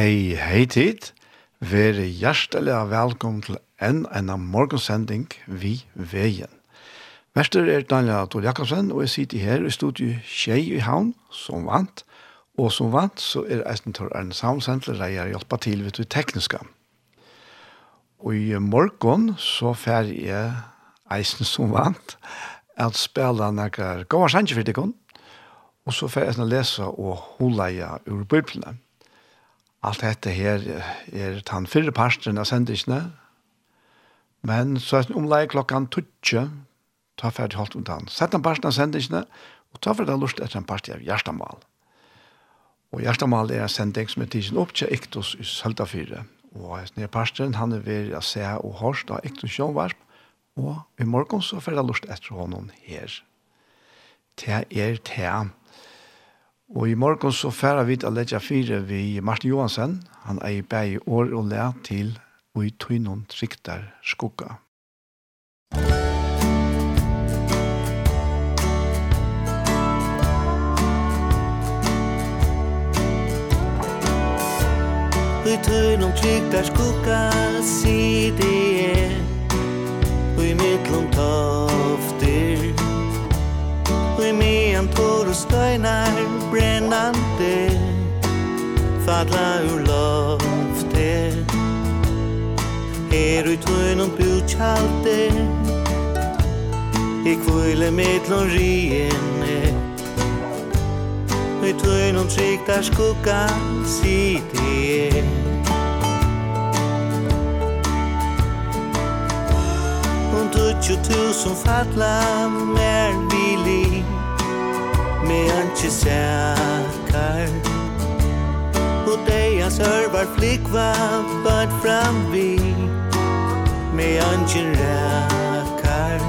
Hei, hei tid. Vere hjertelig velkommen til en en morgensending vi veien. Mester er Daniel Tor Jakobsen, og jeg sitter her i studiet Kjei i Havn, som vant. Og som vant, så er Eisen Tor Arne Samsendler, der jeg hjelper til ved det tekniske. Og i morgen så fer jeg Eisen som vant, at spela noen gode sanger for deg, og så fer jeg lese og holde jeg ur bøyplene alt dette her er den fyrre parten av sendisene, men så er det omleie klokken tutsje, ta ferdig holdt om den. Sett den parten av sendisene, og ta ferdig lust etter en parten av Gjerstamal. Og Gjerstamal er en sending som er tidsen opp til Iktos i Søltafyre. Og denne parten, han er ved å se og hørst av Iktos Sjønvarp, og i morgen så ferdig lust etter honom her. Det er det Og i morgen så færer vi til å legge fire ved Martin Johansen. Han er i bæg år og lær til og i tøynen trikter skukka. I tøynen trikter skugga sier det er Og i mittlom tofter Tempor og støynar brennande Fadla ur lofte Her ui tøynum bjutjalte I kvile mittlun riene. Ui tøynum trygdar skugga sidi er Tutsju tusen fatla mer vili me anki sækar. Og deia deja flikva bad fram vi Me anki rækar.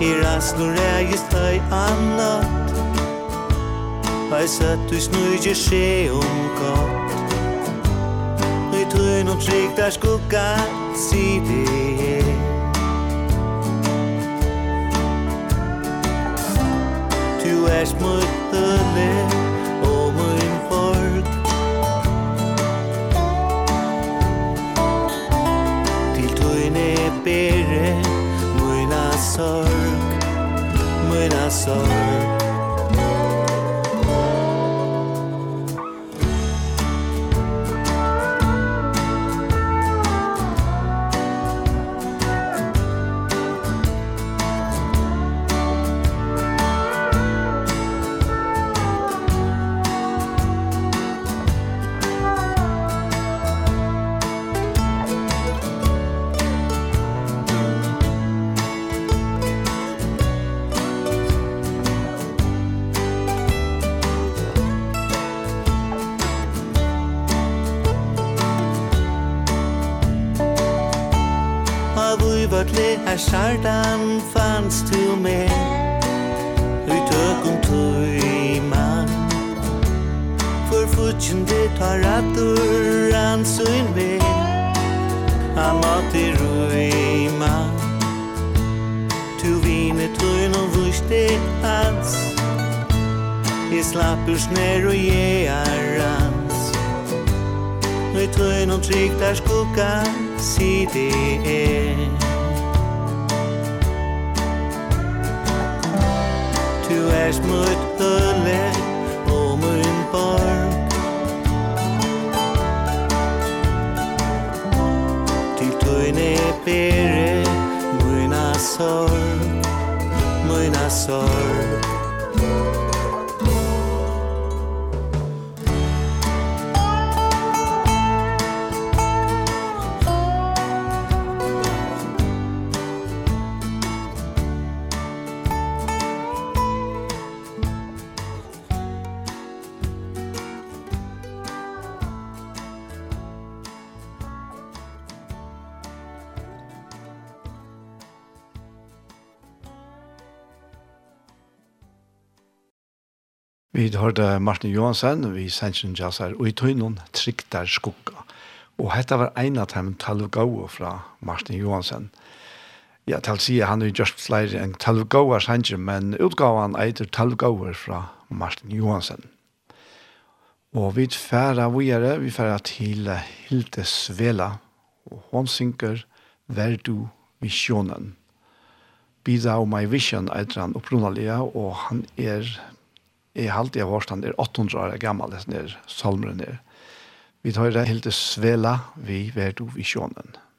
I rastlor rægist høy annat. Hei satt du snurger se om gott. Og i trøyn og trygg der skugga sidig flash mod hullet Og en folk Til tøyne bere møyna sorg Møyna sorg. Durs ner og je er rans Nå i no og trygg der skukka Si det er. Du er smutt øle Og mun borg. Til tøyen er bere Muna sorg Muna sorg. hørte Martin Johansen, vi sendte jazz her, og i tøynen der skukka. Og dette var en av dem Talvgaua fra Martin Johansen. Ja, til å si han er just flere enn Talvgaua sendte, men utgaven eiter Talvgaua fra Martin Johansen. Og vi færa vågjere, vi færa til Hilde Svela, og hon synker Verdu Visjonen. Bida og My Vision er han opprunalega, og han er er halte av årstand, er 800 år gammel, det er salmeren er. Vi tar det helt til svela, vi vet Visionen. vi.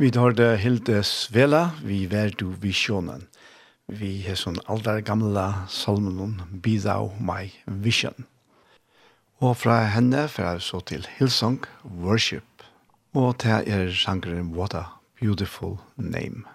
Vi tar det Hilde Svela, vi vær du visjonen. Vi har sånn aldar gamla salmen Bidau my vision. Og fra henne fra så til Hillsong Worship. Og til er sangren What a Beautiful Name.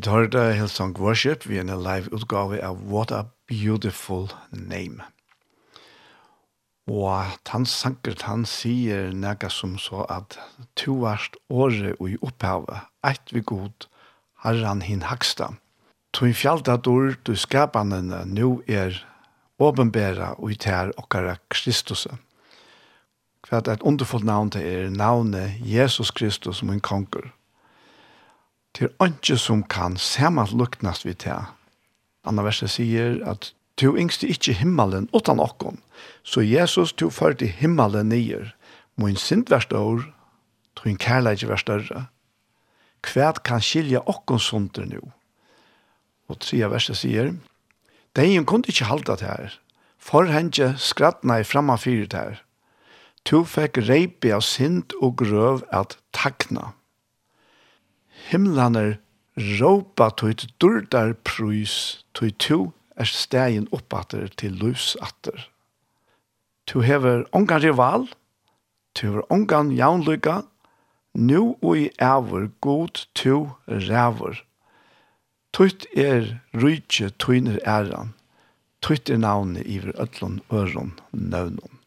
Vi tar det Hillsong Worship, vi er en live utgave av What a Beautiful Name. Og han sanker, han sier nega som så at to varst året og i opphavet, eit vi god, herran hin haksta. Tog fjaldat dår du skapanene nu er åbenbæra og i tær okkara Kristuset. Kvart et underfullt navn til er navnet Jesus Kristus som en konger til ønske som kan samanluknast vi til. Anna verset sier at «Tu yngste ikkje himmelen utan okkon, så Jesus tu førte himmelen nyer, mun sint verst år, tu en kærleik verst større. Kvært kan skilja okkon sunter nu?» Og tria verset sier «Deien kunde ikkje halda det her, for henge skrattna i framma fyrt her. Tu fekk reipi av sint og grøv at takna.» himlaner råpa tøyt durdar prøys tøyt tu er stegin oppater til løvsatter. Tu hever ongan rival, tu hever ongan jaunlyga, nu og i æver god tu ræver. Tøyt er rydje tøyner æran, tøyt er navnet iver ötlun øron nøvnån.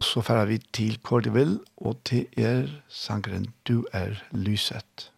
Så færa vi til hvor vil, og til er sangren Du er lyset.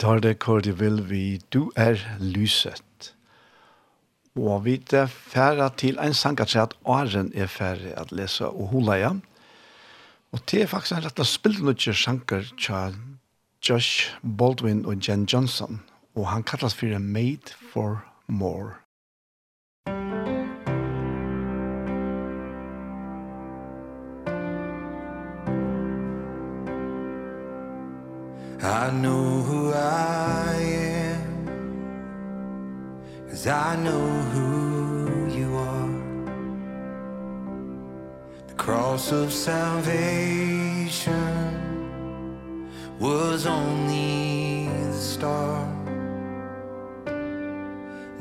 tar det hvor de vil vi, du er lyset. Og vi er færre til en sang at at åren er færre at lese og hula igjen. Og det er faktisk en rett og spilte noen sanger til Josh Baldwin og Jen Johnson. Og han kallas for Made for More. I know who I am Cause I know who you are. The cross of salvation Was only the star.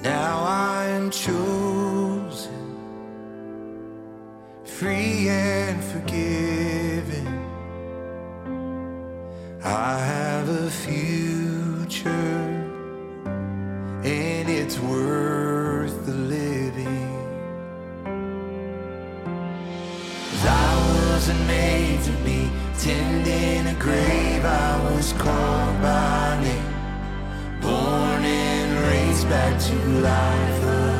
Now I am chosen Free and forgiven. I have a future and it's worth the living. Cause I wasn't made to be tending a grave I was called by name. Born and raised back to life. again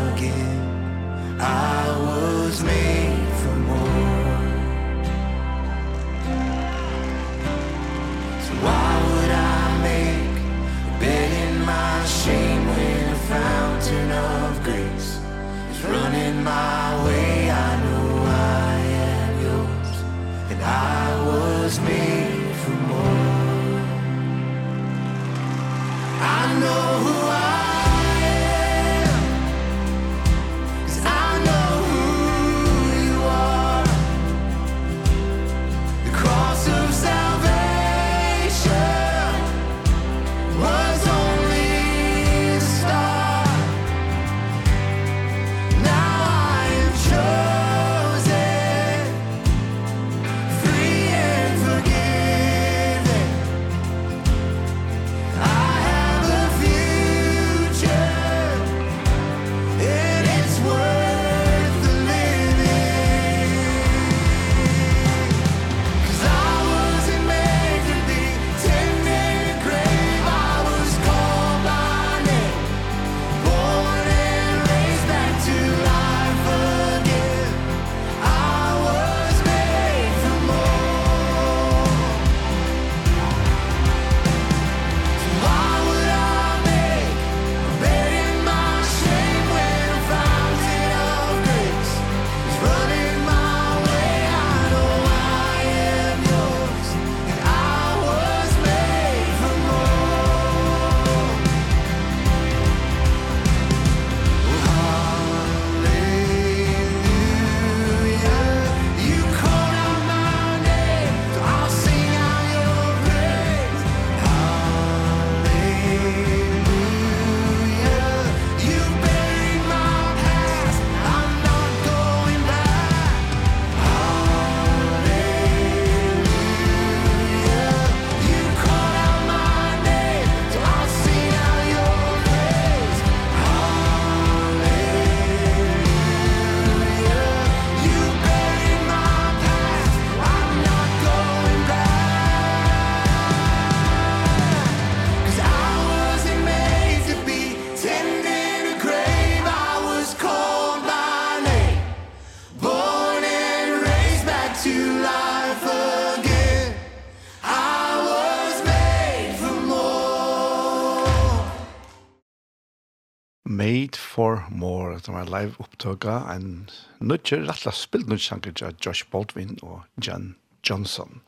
som er live opptøka en nødger, rettelig spilt nødger av Josh Baldwin og Jen Johnson.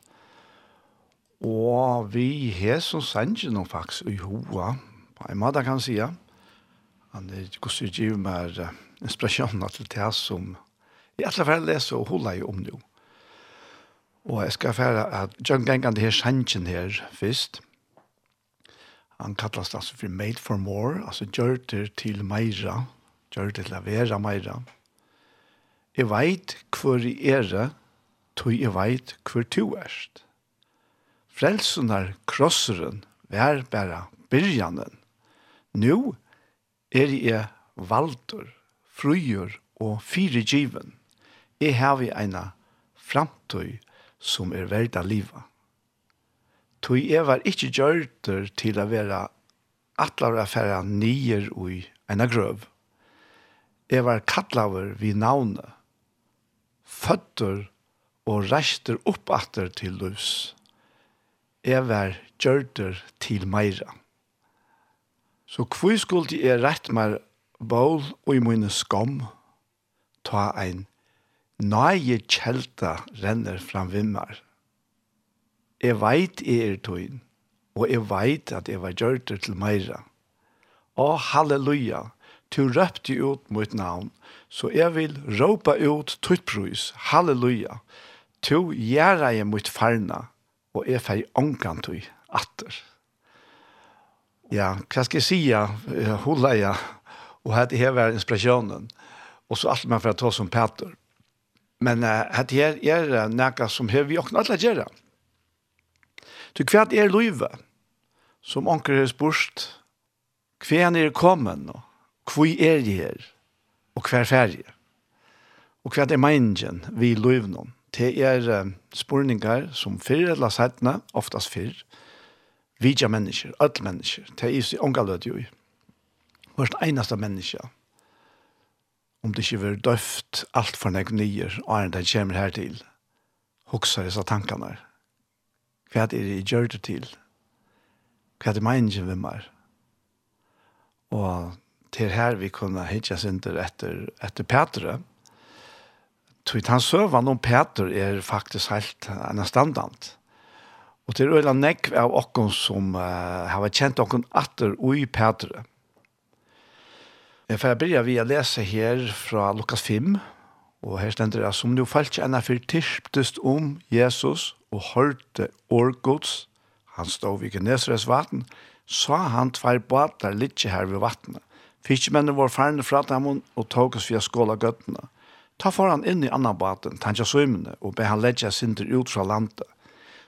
Og vi har som sannsje noen faktisk i hoa, på en måte kan jeg si, han er gos i giv med inspirasjoner til det som jeg alle fall leser og holder jo om nå. Og jeg skal fære at John Gengan, det her sannsjen her først, han kallas altså for Made for More, altså gjør det til Meira, gjør det til å være meira. Jeg veit hvor jeg er, tog jeg veit hvor du erst. Frelsunar krosseren vær bare byrjanen. Nu er jeg valdur, frujur og fyrigiven. Jeg har vi eina framtøy som er verda liva. Tog jeg var ikkje gjørter til å være atlar affæra nier ui eina grøv jeg var kattlaver vi navnet, føtter og reister oppatter til løs. Jeg var gjørter til meira. Så hvor skulle jeg rett meg bål og i mine skom ta ein nøye kjelta renner fram vimmer. Jeg veit jeg er tøyen, og jeg veit at jeg var gjørter til meira. Å, halleluja! Halleluja! du røpte ut mot navn, så jeg vil råpa ut tutt brus, halleluja, tu gjerra jeg mot farna, og jeg fei ångan tu atter. Ja, hva skal jeg sija, hula ja, og hette her var inspirasjonen, og så alt man for å ta som Peter. Men uh, hette her er nekka som her vi åkna alle gjerra. Du kvart er løyve, som onker hos borst, kvært er kommet nå, hvor er jeg her, og hver ferie. Og hva er meningen vi løyver noen? Det er spurningar som fyrr eller sættene, oftast fyrr, vidja mennesker, alle mennesker. Det er ikke omgallød jo i. Hvert eneste menneske, om det ikke vil døft alt for nek nyer, og er det kommer her til, hoksa disse tankene. Hva er det jeg gjør det til? Hva er det meningen vi mer? Og til her vi kunne hitja synder etter, etter Petre. Tvitt han søvann om Peter er faktisk helt en standard. Og til øyla nekv av okkon som uh, har kjent okkon atter ui Petre. Jeg får begynne vi å lese her fra Lukas 5, og her stender det som du falt enn for fyrtirptest om Jesus og hørte årgods, han stod ved Genesres vatten, sa han tvær båter litt her ved vattnet Fiskemennene var færne fra dem og tog oss via skåla gøttene. Ta foran inn i annan baten, tanja svømmene, og be han ledja sinter ut fra landet.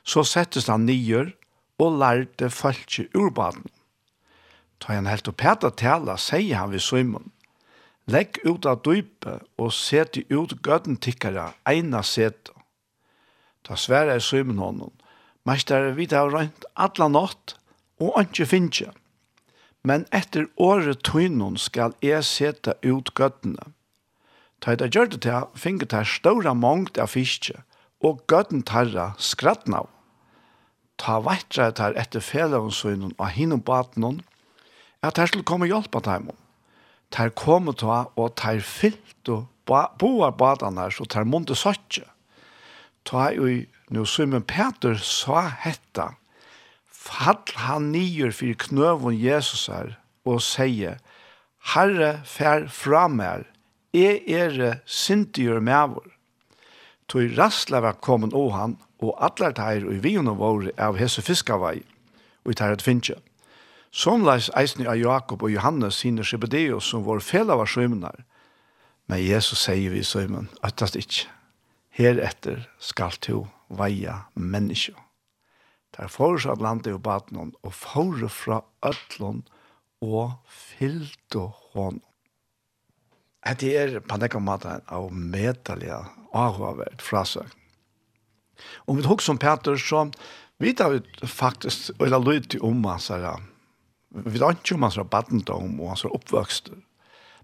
Så settes han nyer og lærte falskje ur baten. Ta han helt opp peta tala, sier han ved svømmen. Legg ut av dype og seti ut gøtten tikkere eina sete. Ta svære i svømmen honom. Mestere vidt har rønt atla nått og ikke finnkjent. Men etter året tøynon skal jeg seta ut gøttene. Ta eit gjør det til, finner det større mångt av fiske, og gøtten tarra skrattna av. Ta veitra tar etter felevnsøynon og hinnom batnon, at her skulle komme hjelp av dem. Ter komme ta, og ter fyllt og boar badene her, så ter munte søtje. Ta jo, nå Simon Peter sa hetta, fall han nyer for knøven Jesus her, og sier, Herre, fær fra meg, jeg er sintigjør med vår. Toi rastla var kommet å han, og atler teir og vi og våre av hese fiskavei, og i teir et finnkje. Somleis eisni av Jakob og Johannes sine Shebedeus som var fela var svimnar. Men Jesus sier vi i svimmen, øttast ikkje. Heretter skal to veia menneskje. Der fortsatt landet lande i baden og fore fra ødlån og fyllte hånden. Det er på denne måten av medelige avhåverd frasøkning. Om vi tog som Peter, så vet vi faktisk, eller lyt om hans her, vi vet ikke om hans badendom og hans oppvøkst,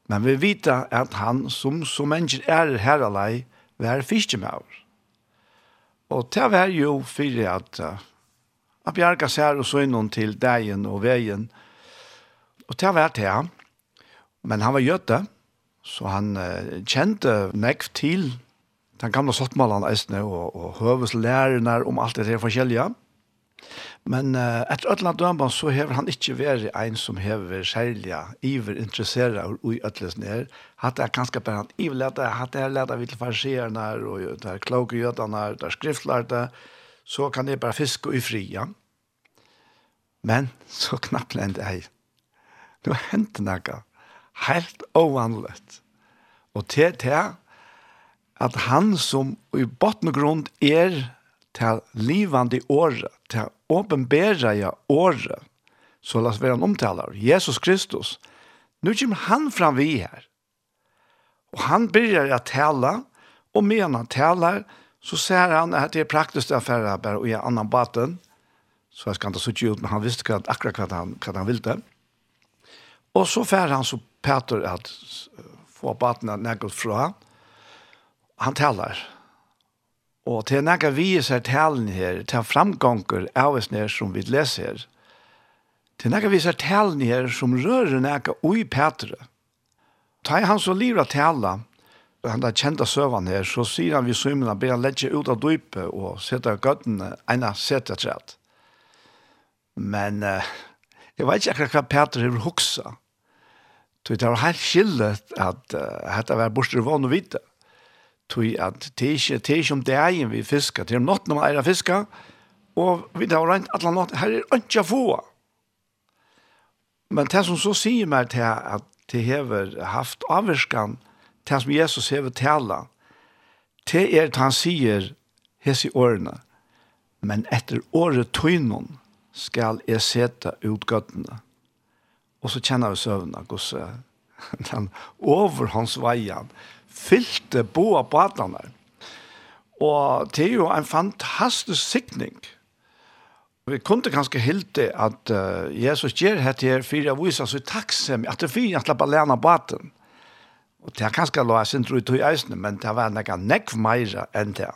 men vi vet at han som, som mennesker er her alene, vi er fiskemøver. Og det var jo for at uh, at bjerga sær og så til dagen og veien. Og det var det, Men han var gjøte, så han uh, kjente nekv til den gamle sottmalene eisne og, og høveslærerne om alt det her forskjellige. Men uh, etter ødelen dømmen så hever han ikke vært en som hever særlig iver interesseret og i ødelen her. Hatt det er ganske bare han iverleder, hatt det er lete vi til farsierne og der kloke gjødene, der skriftlærte, der så kan jeg bare fiske i fria. Men så knapplen det jeg. Nå henter noe helt ovanligt. Og til til at han som i botten og grunn er til livande året, til åpenbæra ja året, så la oss være en omtaler, Jesus Kristus. Nå kommer han fram vi her. Og han börjar å tale, og medan han taler, Så ser han at det er praktisk affære bare bara och annen annan batten. Så jeg skal ikke så ut, men han visste hva, akkurat hva han, hva han ville. Og så fer han så Peter at få batten at nägga fra Han taler. Og til nägga vi ser talen her, til framgånger av oss när som vi läser. til nägga vi ser talen her som rører nägga ui Peter. Ta han så livra tala han der kjente søvann her, så sier han vi sømmene, ber han legge ut av dypet og sette gøttene, en sette trett. Men uh, jeg vet ikke akkurat hva Peter har hoksa. Så det var helt skillet at uh, dette var bortsett vann og vite. Tui at det er ikke om det er vi fisker, det er om natten man eier fisker, og vi har rent alle natten, her er ikke få. Men det som så sier meg til at det har haft avvirskan, det som Jesus hever tala, det er at han sier hese årene, men etter året tøynon skal jeg seta ut gøttene. Og så kjenner vi søvnene, gos den overhåndsveien, hans bo av boa. Og det er jo en fantastisk sikning. Vi kunde kanskje hilde at uh, Jesus gjør dette her for å vise seg takksam, at det er fint at det bare lene baden. Og det er kanskje lov, jeg synes tro i eisene, men det var nekka nekv meira enn det.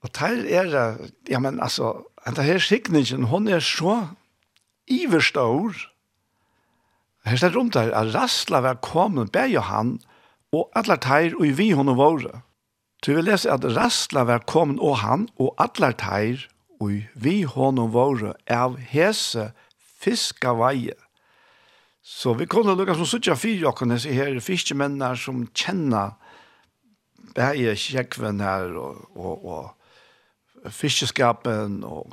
Og det er, ja, men altså, det her sikningen, hun er så iverstår. Her stedet rundt det, at Rassla var kommet beg og han, og alle teir og vi hun og våre. Så vi leser at Rassla var kommet og han, og alle teir og vi hun og våre av hese fiskaveie. Så vi kunne lukka som suttja fyra okkene så her fiskemennar som kjenner bæje kjekven her og, og, og fiskeskapen og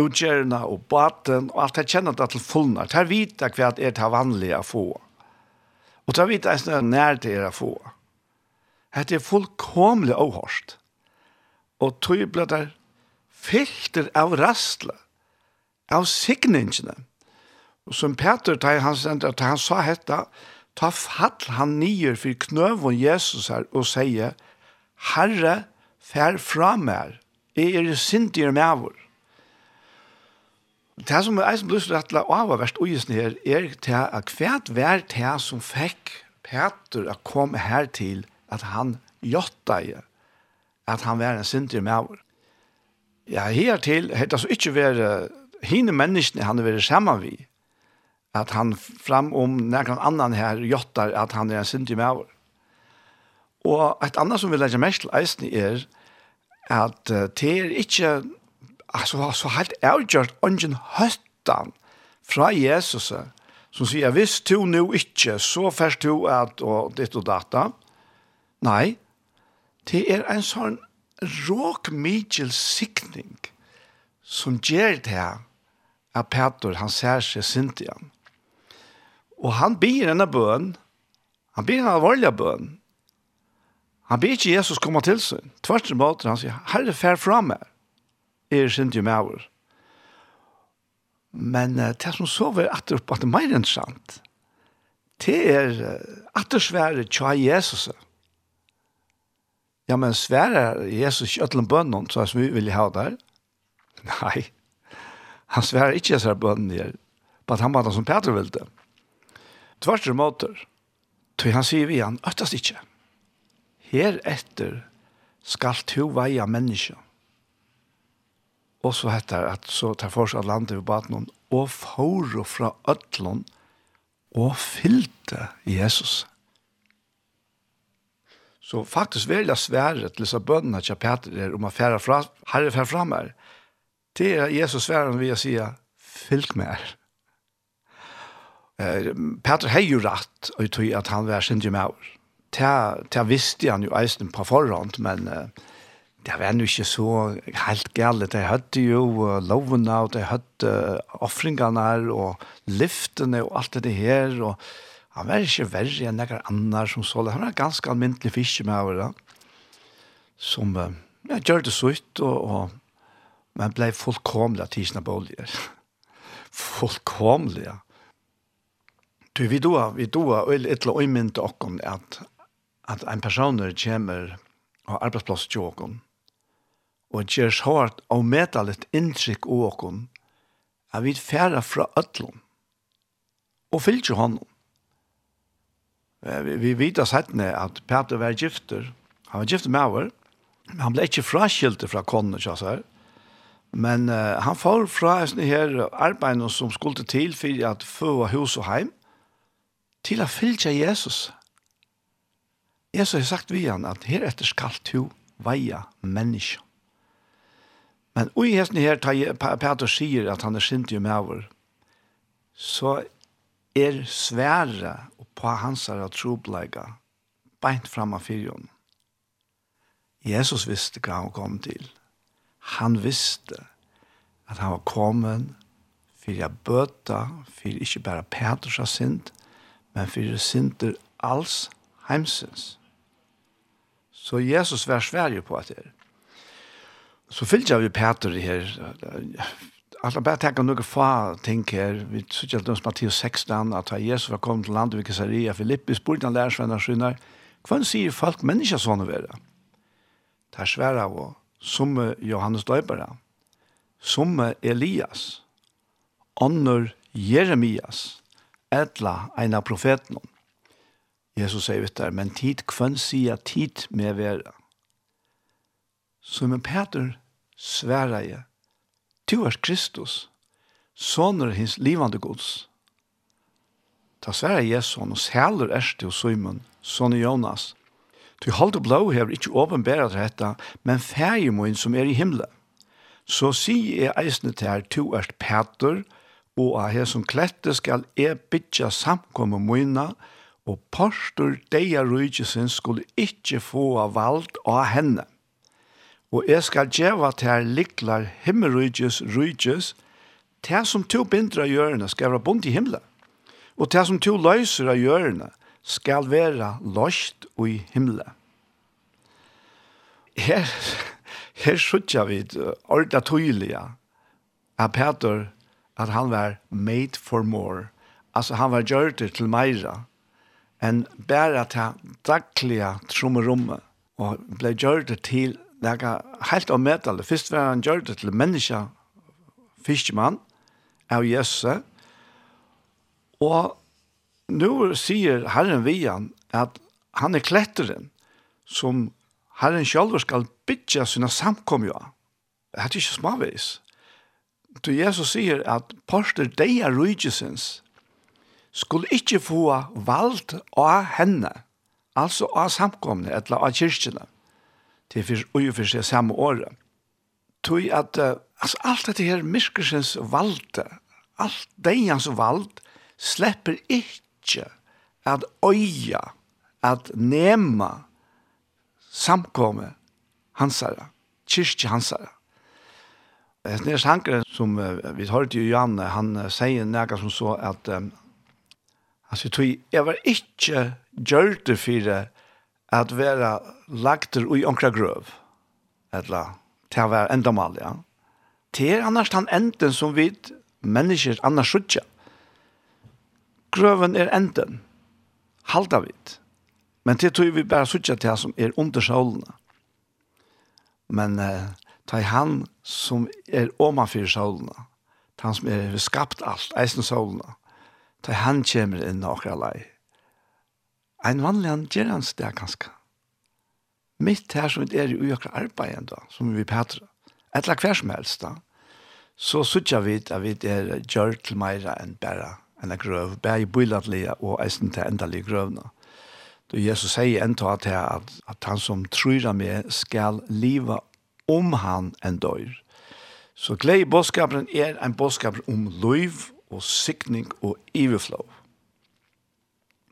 utgjørna og baten og alt det kjenner det til fullnar. Det er vita hva det er det vanlige å få. Og det er vita er nær det er å få. Det er fullkomlig avhørst. Og tog ble det filter av rastle, av signingene. Og som Peter, da han, sender, da han sa hetta, ta fall han nyer for knøvun Jesus her og sier, Herre, fær fra mer, jeg er sindir med vår. Det som er som blir så rettelig av verst ugesne her, er til at hvert vær til som fikk Peter å komme her til at han jotta i, at han var en sindir med vår. Ja, her til, det altså ikke være hine menneskene han er vært sammen vi, at han fram om någon annan här jottar att han är en syndig människa. Och ett annat som vi legger mest till är att det är inte alltså så helt avgjørt ungen høttan fra Jesus som sier, hvis du nu ikke, så først du at og ditt og data. Nei, det er en sånn råk mykjel sikning som gjør det her at Peter, han ser seg sint igjen. Og han ber denne bøn, han ber en alvorlig bøn. Han ber ikke Jesus komme til seg. Tvert måte, han sier, Herre, fær fra meg. Jeg er sint jo med over. Men uh, det som så var at det er mer enn sant, det er at det svære tja Jesus. Ja, men svære Jesus ikke ødelen bønnen, så som vi vil ha der. Nei, han svære ikke disse bønnen der, bare han var det som Peter ville det. Tvart er måter. Så han sier vi han, øttast ikke. Her etter skal to veia menneske. Og så heter det at så tar for seg landet ved baden og får fra ødlån og fylte Jesus. Så faktisk vil jeg svære til disse bønnene til Peter der om å fære fra, herre fære fra meg, Det er Jesus sværen vi jeg si, fylk med her eh, Peter har jo rett og tror at han var sin jemauer. Det det visste han jo eisen på forhånd, men uh, det var jo ikke så helt gale. De hadde jo uh, lovene, og de hadde uh, offringene og lyftene og alt det her, og han var ikke verre enn noen annen som så det. Han var ganske almindelig fiske med over det, som uh, ja, gjør det så ut, og, og men ble fullkomlig av tisene boliger. fullkomlig, ja Du vi då vi då eller ett la imment och om att att en person kommer och arbetsplats jogon och ger hårt och metalet intryck av om att vi färra från öllum och fyllt ju honom. Vi, vi vet oss henne att Peter var gifter. Han var gifter med henne. Han blev inte fraskilt från konen, så här. Men uh, han får fra sånne her arbeidene som skulle til for at få hus og heim til å fylle Jesus. Jesus har sagt vi han at her etter skal du veia menneske. Men ui hesten her, Peter sier at han er sint jo med over, så er svære på hans her trobleika beint fram av fyrjon. Jesus visste hva han kom til. Han visste at han var kommet for å bøte, for ikke bare Peters har sint, men fyrir synder alls heimsins. Så Jesus vær sverger på at det er. Så fyllt vi Peter her, Alla bare tänka noen få ting her, Vi såg att hos Matteus 16 at Jesus var kommet til landet ved Caesarea Filippi spurte han lärsvänner skynar. Kvann sier folk mennesker sånne være? Det er svære av som Johannes Døybara, som Elias, ånder Jeremias, etla av profeten. Jesus sier vitt der, men tid kvann sier tid med vera. Så med Peter sværa jeg, du er Kristus, sonur hins livande gods. Ta sværa Jesus og sæler erste og Simon, son Jonas. Du halde blå hever ikkje åpenbæret dette, men færgemoen som er i himmelen. Så sier jeg eisne til her, du er Peter, og og av som klette skal e bytja samkomme moina, og postur deia rujtjesen skulle ikkje få av vald av henne. Og jeg skal djeva til her liklar himmelrujtjes rujtjes, til som to bindra hjørne skal være bunt i himmelen, og til som to løyser av hjørne skal være løst i himmelen. Her, her sutja vi ordet tydelig at Peter at han var made for more. Altså han var gjort til Meira. enn bara ta daglige trommerommet og ble gjort til nega helt om. Først var han gjort til menneske, fiskemann, av Jesse. Og nå sier Herren Vian at han er kletteren som Herren selv skal bytja sina samkomja. Det er ikke småvis. Du Jesus sier at porster deia rujtjesens skulle ikkje få vald av henne, altså av samkomne, etla av kyrkjene, til fyrir ui fyrir seg samme året. Tui at altså, alt dette her myrskersens vald, alt deians vald, slipper ikkje at øya, at nema samkomme hansara, kyrkje hansara. Jeg snir sanker som vi hørte jo Jan, han sier nega som så at um, han sier tog, jeg var ikke gjørte for at være lagt i onkra grøv. Eller til å være enda mal, ja. Det er annars den enden som vi mennesker annars skjøtja. Grøven er enden. Halda vid. Men det tror vi bare skjøtja til som er under sjålene. Men eh, ta i han som er omanfyr solene, ta han som er skapt alt, eisen solene, ta i han kommer inn og akkurat lei. Ein vanlig han gjør hans det ganske. Mitt her som er i ujakra arbeid enda, som vi petra, etla hver som helst da, så sutja vi at vi er gjør til meira enn bæra, enn grøv, bæra i bøylatlige og eisen til endalige grøvna. Då Jesus säger ändå at, at, att, att han som tror av mig ska liva om han en dør. Så glede bådskapen er en bådskap om liv og sikning og iverflå.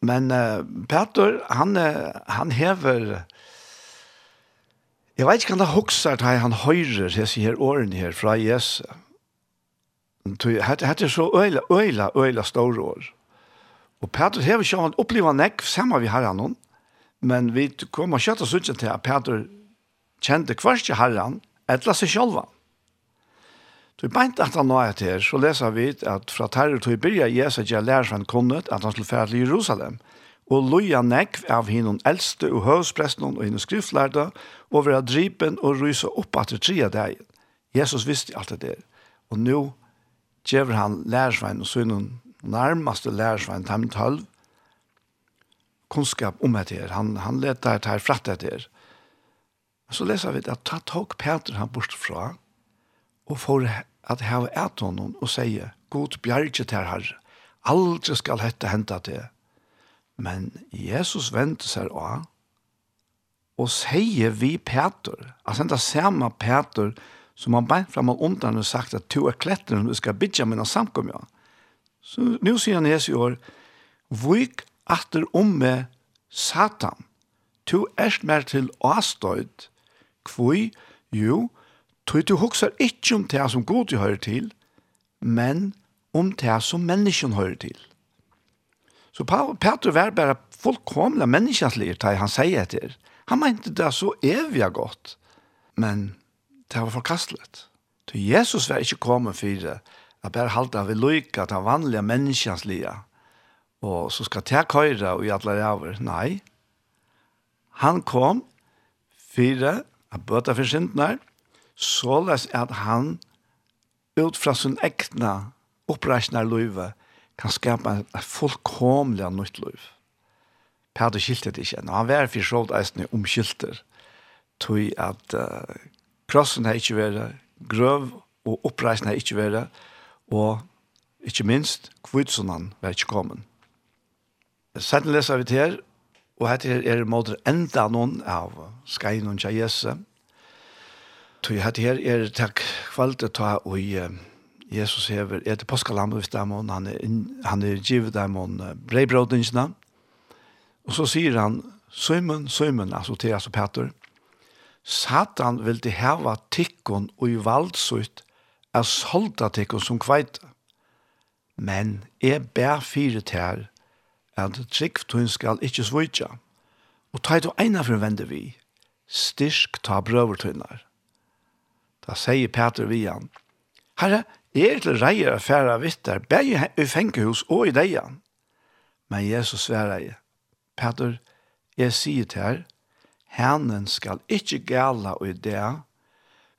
Men uh, Peter, han, uh, han hever... Jeg vet ikke om det hokser at han høyrer disse her årene her fra Jesus. Hette er så øyla, øyla, øyla store år. Og Peter hever ikke han opplever nekk sammen vi har han men vi kommer kjøtt og synes til at Peter kjente kvarske herren etla seg sjølva. Så i beint at han nå er til, så leser vi at fra terror til å byrja Jesus ikke lærer kunnet at han skulle fære til Jerusalem, og loja nekv av hinnom eldste og høvspresten og hinnom skriftlærda, og være dripen og rysa opp at det tria deg. Jesus visste alt det der. Og nå gjør han lærersvein og synnen nærmeste lærersvein, time 12, kunnskap om det her. Han, han leter her fratt det her. Så leser vi at ta tok Peter han bort fra, og får at ha et honom og sier, God bjerge til herre, aldri skal hette hente til. Men Jesus venter seg av, og sier vi Peter, altså enda samme Peter, som han beint fram og ondan og sagt at to er kletteren, du skal bidja mina samkom, ja. Så nu sier han Jesus i år, Vik atter om med Satan, to erst mer til avstøyd, Kvoi? Jo, tog du huksar ikkje om det som god du hører til, men om det som menneskjen hører til. Så Peter var bare fullkomla menneskjanslig til han sier etter. Han mente det så evig godt, men det var forkastelig. Så Jesus var ikke kommet for det, at bare halte han ved lykke, at han vanlige menneskjanslige, og så skal det køyre og i alle ræver. Nei, han kom for av bøta for syndene, så les at han ut fra sin egna oppreisende løyve kan skapa et fullkomlig nytt løyve. Pater skilte det ikke. Nå, han var for så eisende omskilter tog at uh, krossen har ikke vært grøv og oppreisen har ikke vært og ikke minst kvitsunan var ikke kommet. Sett leser vi til her Og hette her er måter enda noen av skrein og Jesu. Tog hette her er takk kvalte ta og Jesus hever etter påskalamme hvis dem han er, han er givet dem og breibrådingsene. Og så sier han, Søymen, Søymen, altså til altså Peter, Satan vil de heva tikkon og i valdsutt er solda tikkun som kveite. Men jeg ber fire til at trygg tun skal ikkje svitja. Og ta du eina forvende vi, styrk ta brøvertunnar. Da sier Peter vi han, Herre, er til reier affæra vittar, bæg i fengehus og i deian. Men Jesus sverar jeg, Peter, jeg sier til her, henen skal ikkje gala og i dea,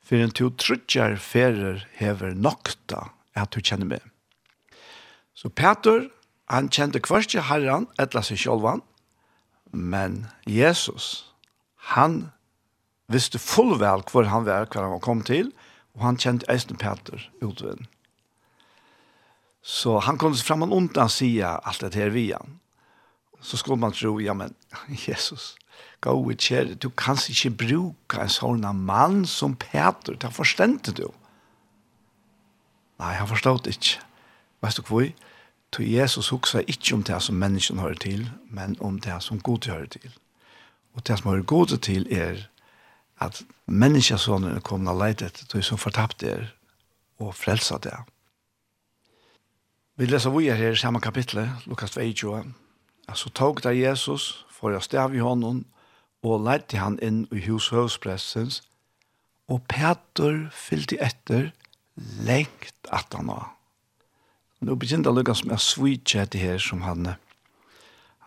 for en to trutjar ferer hever nokta at du kjenner meg. Så Peter, Han kjente kvarske herren, etla seg sjolvan, men Jesus, han visste fullvel hvor han var, hvor han kom til, og han kjente Øystein Peter utvinn. Så han kom fram og undan sida alt det her via. Så skulle man tro, ja, men Jesus, gå ut kjære, du kan ikke bruke en sånn mann som Peter, det forstendte du. Nei, han forstod ikke. Vet du hvor? Så Jesus hugsar ikkje om det som mennesken hører til, men om det som Gud hører til. Og det som hører Gud til er at menneskesånden er kommet og leit etter det som fortapt er, og frelsa det. Vi leser vi her i samme kapittel, Lukas 22. Så tog det Jesus, for jeg stav i hånden, og leite han inn i hus og høvspressens, og Peter fyllte etter lengt at han var. Nå begynte jeg lukkans med å svitje etter her som han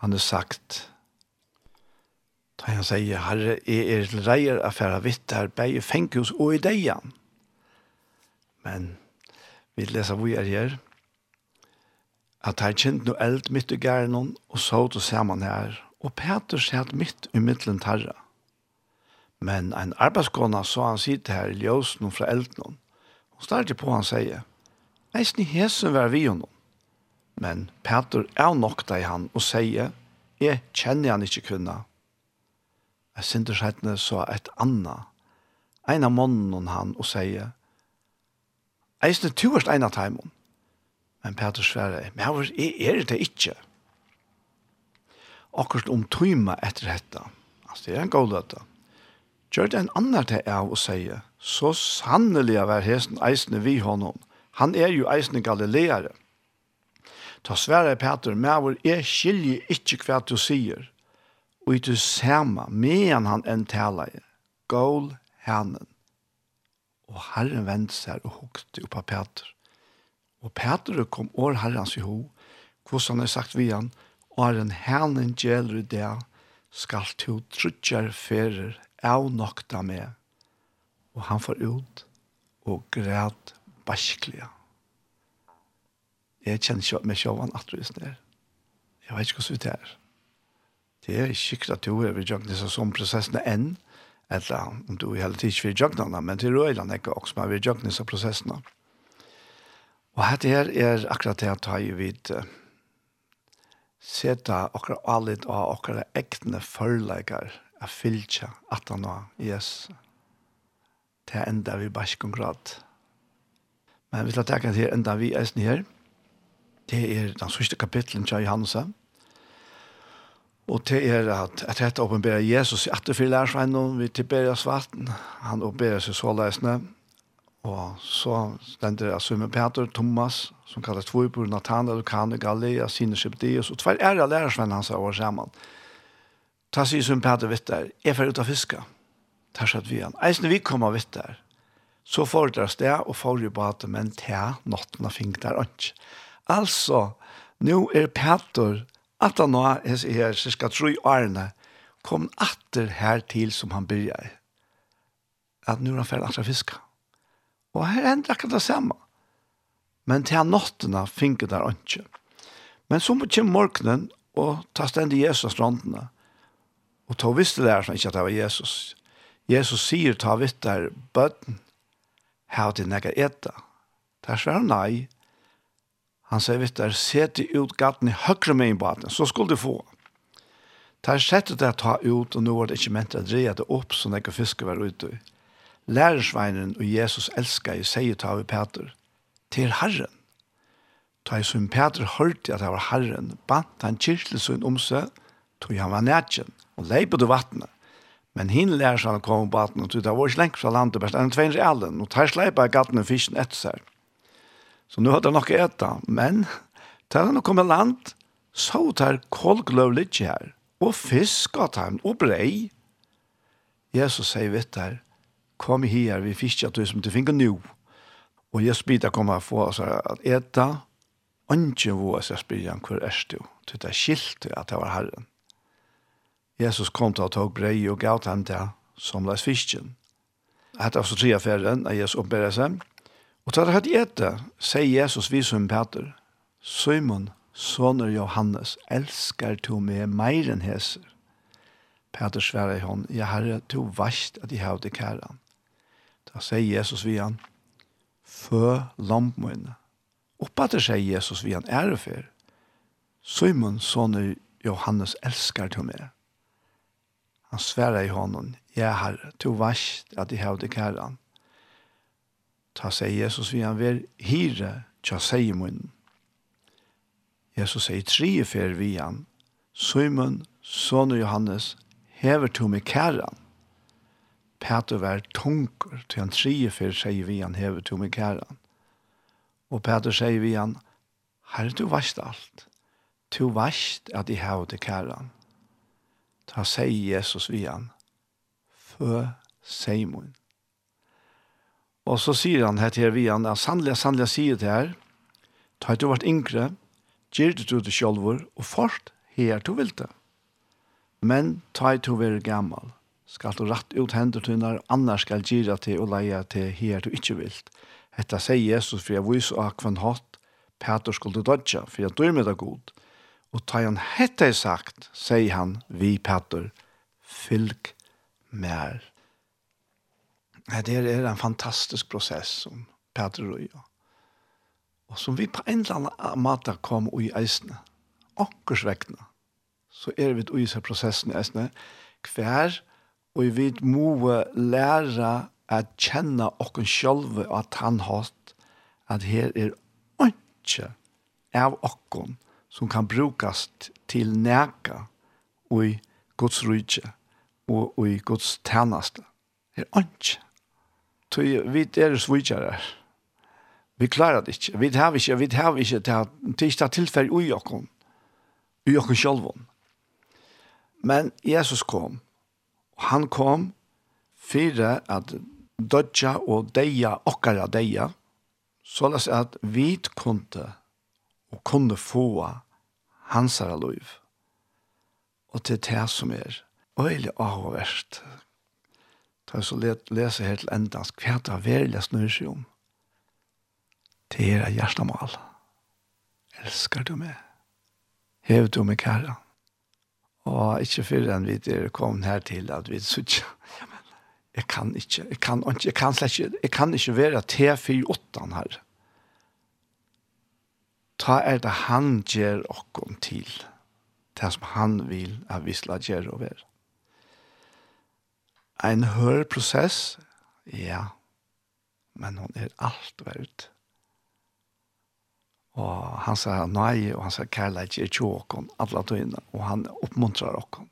han har sagt. Da han sier, Herre, jeg er reier affæra vitt her, beie fengkjus og i deian. Men vi leser hvor jeg er at her kjent noe eld mitt i gærnen, og så til sammen her, og Peter sier mitt i middelen tarra. Men en arbeidskona så han sitter her i ljøsen fra elden, og starter på han sier, eisen hesen var vi honom. Men Peter er nok i han og sier, jeg kjenner han ikke kunna. Jeg synder sættene så et anna, en av månen han og sier, eisen er tuverst en av teimen. Men Peter sverre, men jeg er det ikke. Akkurat om tøyma etter dette, altså det er en god løte, gjør det en annan til av og sier, så sannelig var hesten eisene vi honom, Han er jo eisen galileare. Ta svære Peter, men jeg skiljer ikke hva du sier, og i du sama, men han enn taler jeg. Gål henen. Og Herren vendte seg og hukte opp av Peter. Og Peter kom år Herrens i ho, hvordan han har sagt vi han, og er en henen gjelder i det, skal to trutjar ferer av nokta med. Og han får ut og græd Baskliga. Jeg kjenner ikke meg sjåvan at du er Jeg vet ikke hvordan det er. Det er ikke sikkert at du er ved jøkken disse sånne prosessene enn, eller om du er hele tiden ikke ved jøkken, men til røyland er ikke også med ved jøkken disse prosessene. Og dette her er akkurat det at jeg vet uh, seta akkurat allit av akkurat egne forleikar a fylkja at han var, yes, til enda vi bare ikke grad. Men vi skal tenke til enda vi er her. Det er den sørste kapitlen til Johannes. Og det er at, at dette åpenberer Jesus i atterfyr lærersveien vi tilbærer svarten. Han åpenberer seg så løsende. Og så stender det med Peter, Thomas, som kalles Tvojbor, Nathanael, Kane, Galilea, Sine, Shepdeus, og tvær ære lærersveien hans av over sammen. Ta sier som Peter vitt der, jeg får ut av fiske. Ta sier at vi han. Eisen vi kommer vitt der. Så får det sted og får jo bare men til nottene fink der ikke. Altså, nå er Peter, at han nå er her, så skal tro i årene, kom atter her til som han begynner. At nå er han ferdig atter fiska. Og her ender akkurat det samme. Men til nottene fink der ikke. Men så kommer morgenen, og ta stendig Jesus strandene. Og ta visste lærerne ikke at det var Jesus. Jesus sier ta vitt der bøtten, Hau til nekka etta? Det svar nei. Han sier, vet du, sete ut gaten i høyre med i baten, så skulle du få. Det sette det ta ut, og nå var det ikke ment å dreie det opp, så nekka fiske var ute. Lærersveinen og Jesus elsker i sier ta vi Peter, til Herren. Ta i som Peter hørte at det var Herren, bant han kyrkelsøn om seg, tog han var nætjen, og leipet du vattnet. Men hin lär sig han kom på vattnet och det var inte länge så landet bäst. Han tvängs i allen och tar släpa i gatten och fisken ett så. Så nu hade han nog äta. Men tar han och kommer land så tar kolglöv lite här. Och fisk åt han och brej. Jesus säger vet där. Kom här vi fiskar du som du finner nu. Och Jesus bitar kommer få oss att äta. Anke våra sig spyrjan hver erstu. Det är skilt att det var herren. Jesus kom til å ta brei og gav dem til som les fisken. Hette også tre affæren av Jesus oppbærer seg. Og til det hadde gjette, sier Jesus vi som Peter, Simon, soner Johannes, elskar to med mer enn heser. Peter sverre i hånd, ja herre, to vast at jeg har det kæren. Da sier Jesus vi han, fø lampmøyne. Oppater sier Jesus vi han ærefer. Simon, soner Johannes, elskar to med. Han svärar i honom, ja har to varsht at jeg har det kärran. Ta seg Jesus vi han ver hire, tja seg i munnen. Jesus sier tre fer vi han, Simon, son Johannes, hever to med kärran. Peter var tunker til han tre fer sier vi han hever to med kärran. Og Peter sier vi han, Herre, du varst alt. Du varst at jeg har det kæren. Ta sier Jesus vi han, «Fø Seimon». Og så sier han her til vi han, «Sannelig, sannelig sier det her, ta du vart yngre, gjør du det sjølver, og fort her du vil det. Men ta du være gammal, skal du rett ut hender når annars skal gjøre til og leie til her du ikke vil. Hetta sier Jesus, for jeg viser av hvem hatt, Peter skulle dodja, for jeg dør med det god. Og ta han hette sagt, sier han, vi Petter, fylg mer. Det er en fantastisk prosess som Petter og jeg. Og som vi på en eller annen måte kom i eisene, akkursvekkene, så er vi i seg prosessen i eisene, hver og vi må lære at kjenne oss selv og at han har at her er ikke av oss som kan brukas til näka och i Guds rike och, i Guds tjänst. Det är ikke. Så vi är svårare. Vi klarar det ikke. Vi har ikke, vi har inte til att tilfelle i oss. I oss selv. Men Jesus kom. Han kom för att dødja och deja och deja. Så att vi kunde og kunne få hans her liv. Og til det som er øyelig avhåverst. Da jeg så lese her til endans, hva er det har snur seg om. Det er hjertemål. Elsker du meg? Hev du meg kære? Og ikke før enn vi er kommet her til at vi sier, jeg kan ikke, jeg kan ikke, jeg kan slett ikke, jeg kan ikke være T48 her ta er det han gjør okkon til, det som han vil at vi skal gjøre og være. En hør prosess, ja, men hon er alt verdt. Og han sa nei, og han sa kærleik er tjo okkon, alle tøyene, og han oppmuntrar okkon.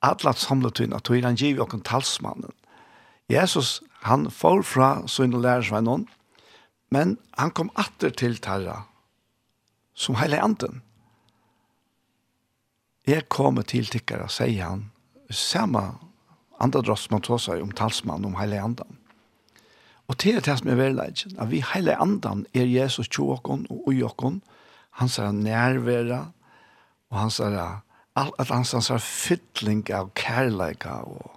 Alle samla tøyene, tøyene han giv okkon talsmannen. Jesus, han får fra sønne lærersvennon, men han kom atter til tarra, som hele anden. Jeg kommer til tikkere, sier han, samme andadross man tar seg om talsmann om hele anden. Og til det som er verleidjen, at vi hele andan er Jesus tjåkon og ujåkon, hans er nærværa, og hans er at hans hans er fytling av kærleika og,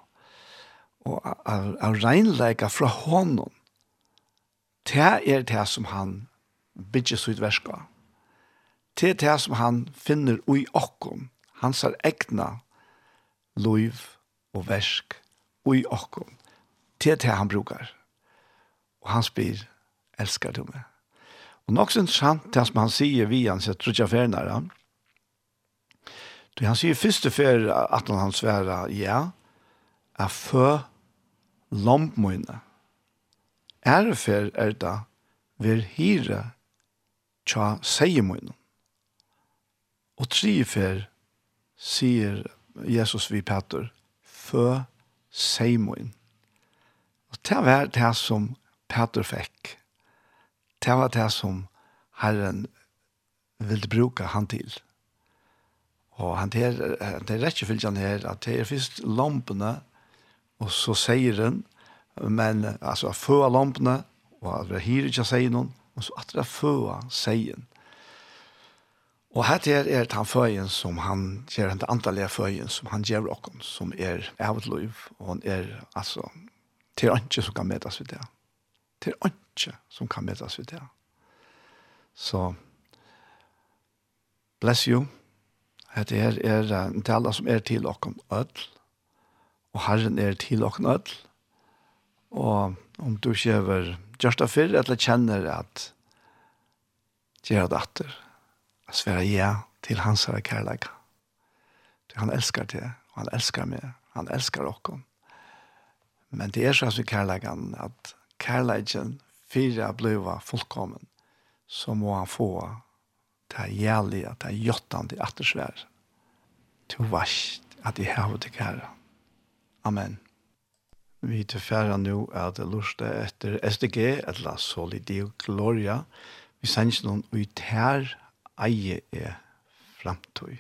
og av, av reinleika fra hånden. Det er det som han bygger sitt verska til det som han finner ui okkom, hans er egna loiv og versk ui okkom, til det han brukar. Og han spyr, elskar du meg? Og nok sin sant det som han sier vi hans, jeg tror ikke jeg fernere, han sier første fer at han hans være, ja, er fø lompmøyne. Ære fer er da, vir hire tja seiemøyne. Og trifer sier Jesus vi Petter, fø seimoin. Og det var det som Petter fikk. Det var det som Herren ville bruke han til. Og han ter, det er rett og slett her, at det er først lampene, og så sier han, men altså fø lampene, og at det er hyrer ikke sier noen, og så at det er føa sier. Og her er, er han føyen som han gjør, den antallige føyen som han gjør okken, som er evet og han er altså, til ønske som kan medes ved det. Til ønske som kan møtes ved det. Så, bless you. Hette her er en tale som er til okken ødel, og Herren er til okken ødel. Og om du kjøver, gjørst av fyrr, eller kjenner at gjør det atter, svara ja til hans herre kærleika. Han elskar det, og han elskar meg, han elskar okkom. Men det er sånn som kærleikan, at kærleikan fyrir a bliva fullkommen, så må han få det jævlige, det jottande attersvær. To varst at jeg har det kære. Amen. Vi tilfærer nå at det lurte etter SDG, eller Solidio Gloria. Vi sender noen ut her, eie er framtøy.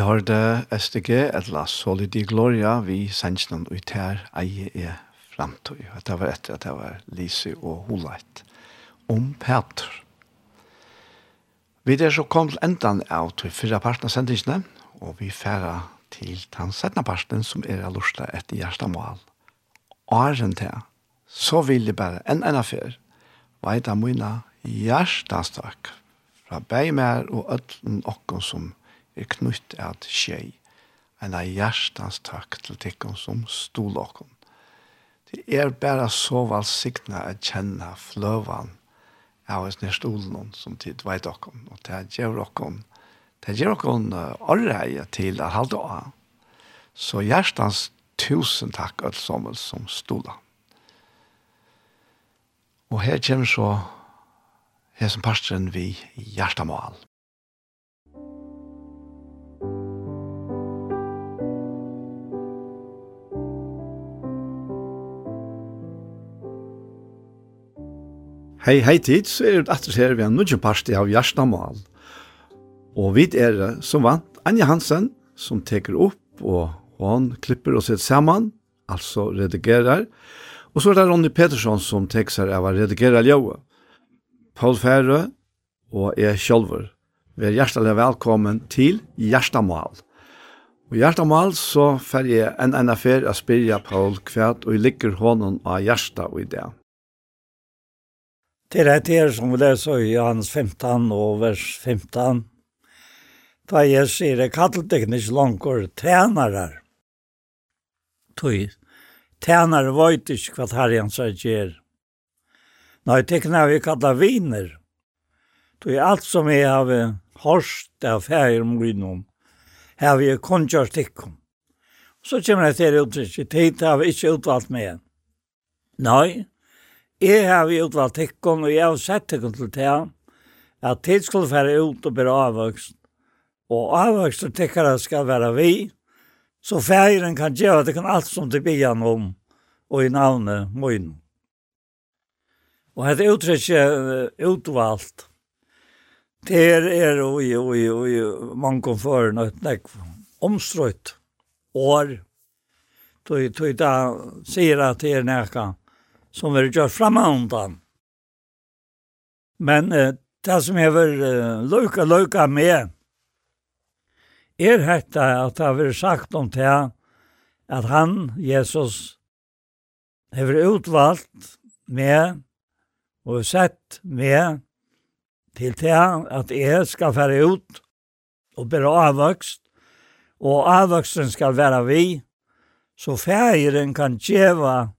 Har det SDG, et la solidi gloria, vi sannsnån ut her, eie er framtøy. Det var etter at det var Lise og Holeit. Om Petr. Vi er så kom til endan av til fyrre parten av sendingene, og vi færa til den settende parten som er av lorsta etter hjertemål. Åren til, så vil jeg bare en enn affær, veida mine hjertestak fra beimer og ødlen okken som er knutt at skjei. En av hjertens takk til tikkene som stod åkken. Det er bare så valgsikna å kjenne fløven av oss nær stolen som tid vet åkken. Og det gjør åkken det gjør åkken åreie til å halde å. Så hjertens tusen takk alt som som stod. Og her kommer så her som parstren vi hjertemål. Hei, hei tid, så er det etter her vi har nødvendig parti av Gjerstamal. Og vi er som vant Anja Hansen, som teker opp og hon klipper og setter sammen, altså redigerer. Og så er det Ronny Petersson som teker seg av å redigere ljøet. Paul Færø og jeg sjølver. Vi er hjertelig velkommen til Gjerstamal. Og Gjerstamal så fer jeg en enn affær å spyrja Paul kvært og jeg ligger hånden av Gjersta i dag. Til det her som vi leser i Johannes 15 og vers 15, da jeg sier, det kallet deg ikke langer tænere. Tøy, tænere vet ikke hva herren seg gjør. Nei, det kan vi kalla viner. Tøy, alt som jeg har hørst av ferie om grunnen, har vi kongjørt ikke. Så kommer jeg til å uttrykke, tid har vi ikke utvalgt med. Nei, Jeg har vi utvalgt tikkun, og jeg har sett tikkun til det, at tid skulle være ut og bli avvokst. Og avvokst og tikkara skal være vi, så feiren kan gjøre det kan alt som det blir om, og i navnet mun. Og hette uttrykje utvalgt, Det er og i, og i, og i, man kom for nøyt nek, omstrøyt, år, tog, tog da sier at det er nekka, som vi gjør framåndan. Men eh, det som jeg vil eh, løyka, løyka med, er hette at det har sagt om det, at han, Jesus, har utvalgt med og sett med til det at jeg skal være ut og bli avvokst, og avvoksten skal være vi, så færen kan djeva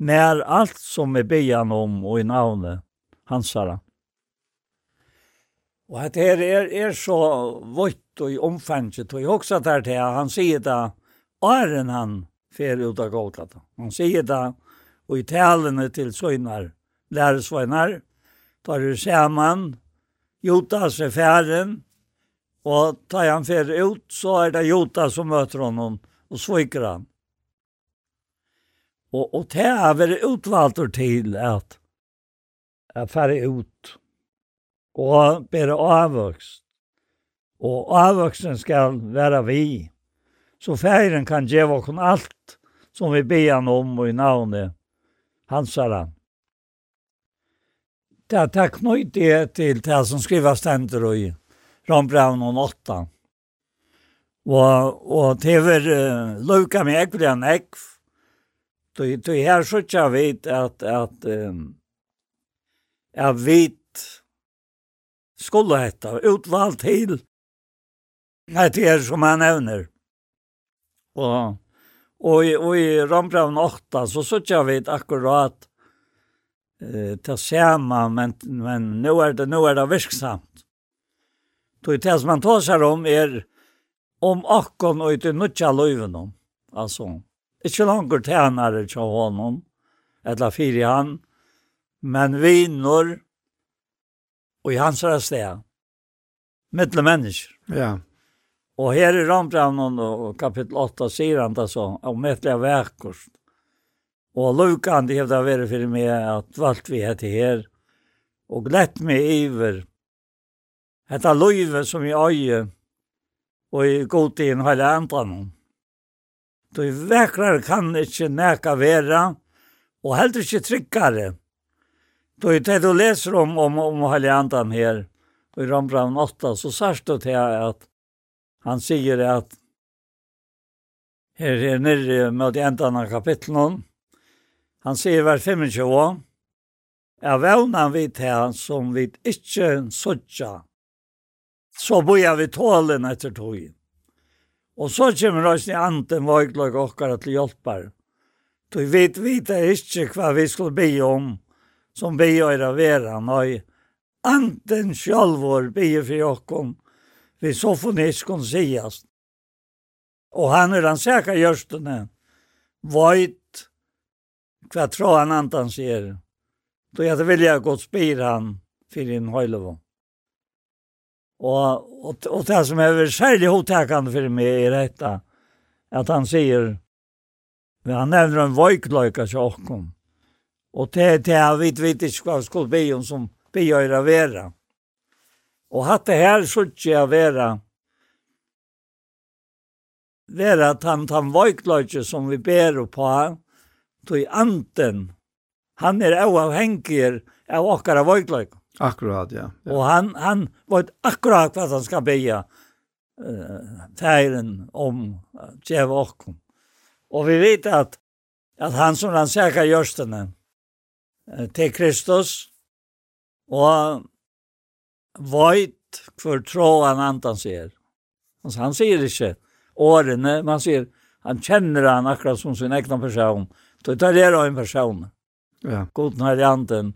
när allt som vi bejan om och i navnet hansara. Och att det här är, är så vått och i omfanget och jag också att till här han säger det åren han fer ut av Golgata. Han säger det och i talene till sögnar, läresvagnar, tar det samman, Jotas är färden och tar han fer ut så är det Jotas som möter honom och sviker han. Og, og det har vært utvalgt til at jeg færre ut og bære avvokst. Og avvoksen skal være vi. Så færen kan gjøre oss alt som vi ber han om og i navnet hans er han. Det er takk nøyt det til det som skriver stender i Rambraun og Nåttan. Og, og det er uh, løyka med ekvren ekv. Du du här så jag vet att att ehm jag vet skulle heta utvald till när det är som man nämner. Och och i, och i Rambraun 8 så så jag vet akkurat eh ta samma men men nu är det nu är det visksamt. Då det som man tar sig om är om akkon och inte nutja löven om. Alltså Ikke langer tjenere til honom, eller fire han, men vinner, og i hans sted. Mittle mennesker. Ja. Og her i Rambranden og kapittel 8 sier han det så, om mittle verkost. Og lukan det hevda vært for meg at valgt vi heter her, og glett meg iver. Hetta løyve som i øye, og i god tiden hele andre noen. Då väkrar kan inte näka vera och helt inte tryggare. Då är det du läser om om om Heliantan här i Rambran 8 så särskilt det här att han säger att här är nere med ändan av kapitlen han säger vers 25 är vävnan vid här som vid inte sådja så bojar vi tålen efter tågen. Og så kommer oss i anden vøyglag okkar til hjelper. Du vet vita ikke hva vi skulle be om, som be øyra vera nøy. Anden sjálvor be for okkom, vi så foniskon sigast. Og han er den sæka gjørstene, vøyt hva tråd han antan sier. Du jeg vilja godt spyr han fyrir en høylevån. Og, og, og det som er særlig hotekende for meg i dette, at han sier, han nevner en vojkløyka tjokkom, og det, det er vet, vet ikke hva skulle bli om som blir å være. Og hatt det her så jeg være, være at han tar vojkløyka som vi ber på, tog anten, han er avhengig av okkara vojkløyka. Akkurat, ja. ja. Och han, han vet akkurat vad han ska beja uh, färgen om Tjeva och Och vi vet att, att han som han säkert gjørstene den uh, til Kristus och vet för tro han antan ser. Alltså, han sier inte årene, man sier han känner han akkurat som sin egna person. Det tar det en person. Ja. God när anden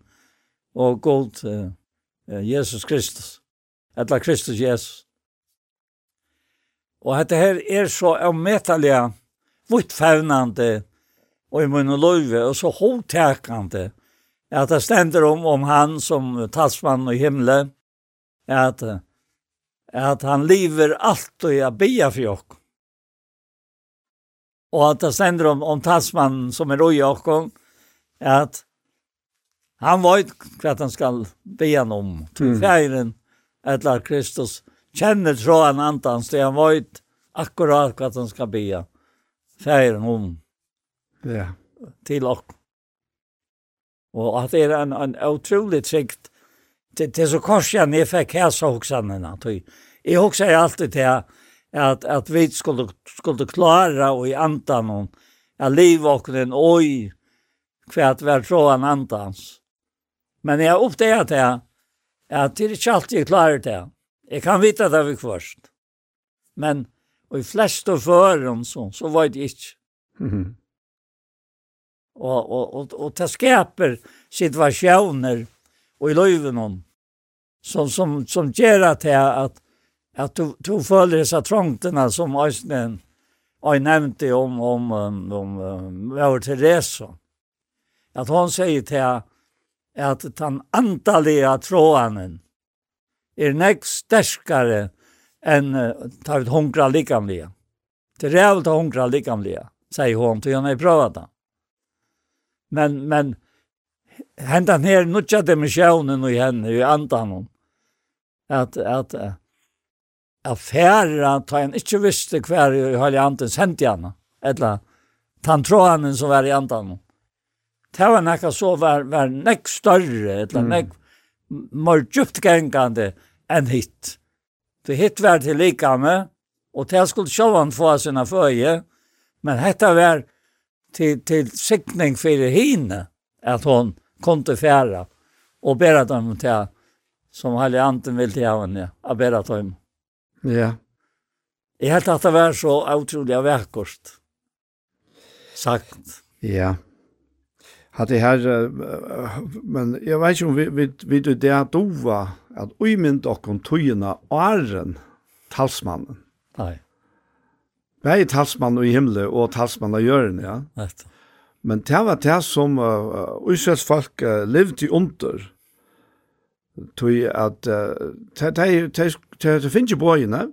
og god Jesus Kristus. Etla Kristus Jesus. Og dette her er så avmetalige, vittfevnande, og i munn og løyve, og så hovtekande, at det stender om, om han som talsmann i himmelen, at, at han lever alt og jeg bia for jokk. Og at det stender om, om talsmannen som er oi jokk, at Han vet hva han skal be han om. Til feiren, eller Kristus, kjenner tro han antans, det han vet akkurat hva han skal be feiren om. Ja. Til oss. Og at det er en, en utrolig trygt, det, det er så korsjan jeg fikk hæsa hoksanene. Jeg hoksar alltid til at, at vi skulle, skulle klara og i antan og at liv og den oi, kvært vær tråden antans. Men jeg oppdager det at det er ikke alltid jeg klarer det. Jeg kan vite det vi først. Men og i fleste føren så, så var det ikke. Mm -hmm. og, og, og, og det skaper situasjoner og i løyven om som, som, som gjør at, jeg, at, at du, du føler disse trångtene som Øystein og jeg nevnte om, om, om, om, om Therese. At hun sier til at den antallige tråden er nekk sterskare enn uh, tar ut hungra likamlige. Det er rævligt å hungra likamlige, sier hon, til hun har prøvat det. Men, men, hentan her nutja dimensjonen i henne, i andan hon, at, at, at færre, ta en ikke visste hver i høylig andan, sendte henne, eller, tråden som var i andan hon det var nekka så var, var nekk større, eller nekk mer djupt gengande enn hitt. For hitt var til lika med, og det skulle sjåan få sina føje, men hetta var til, til sikning for hine, at hon kom til færa, og bera dem til, som Halle Anten vil til henne, og bera dem. Ja. Jeg helt at det var så utrolig vekkert. Sagt. Ja. Yeah hat det här men jag vet inte om vi vi vi det är dova var, oj men dock kon tjena arren talsmannen. Nej. Bäi talsmannen i himle och talsmannen i jorden, ja. Rätt. Men det var det som uh, Israels folk uh, levde under. Tog att uh, det finns ju bojene,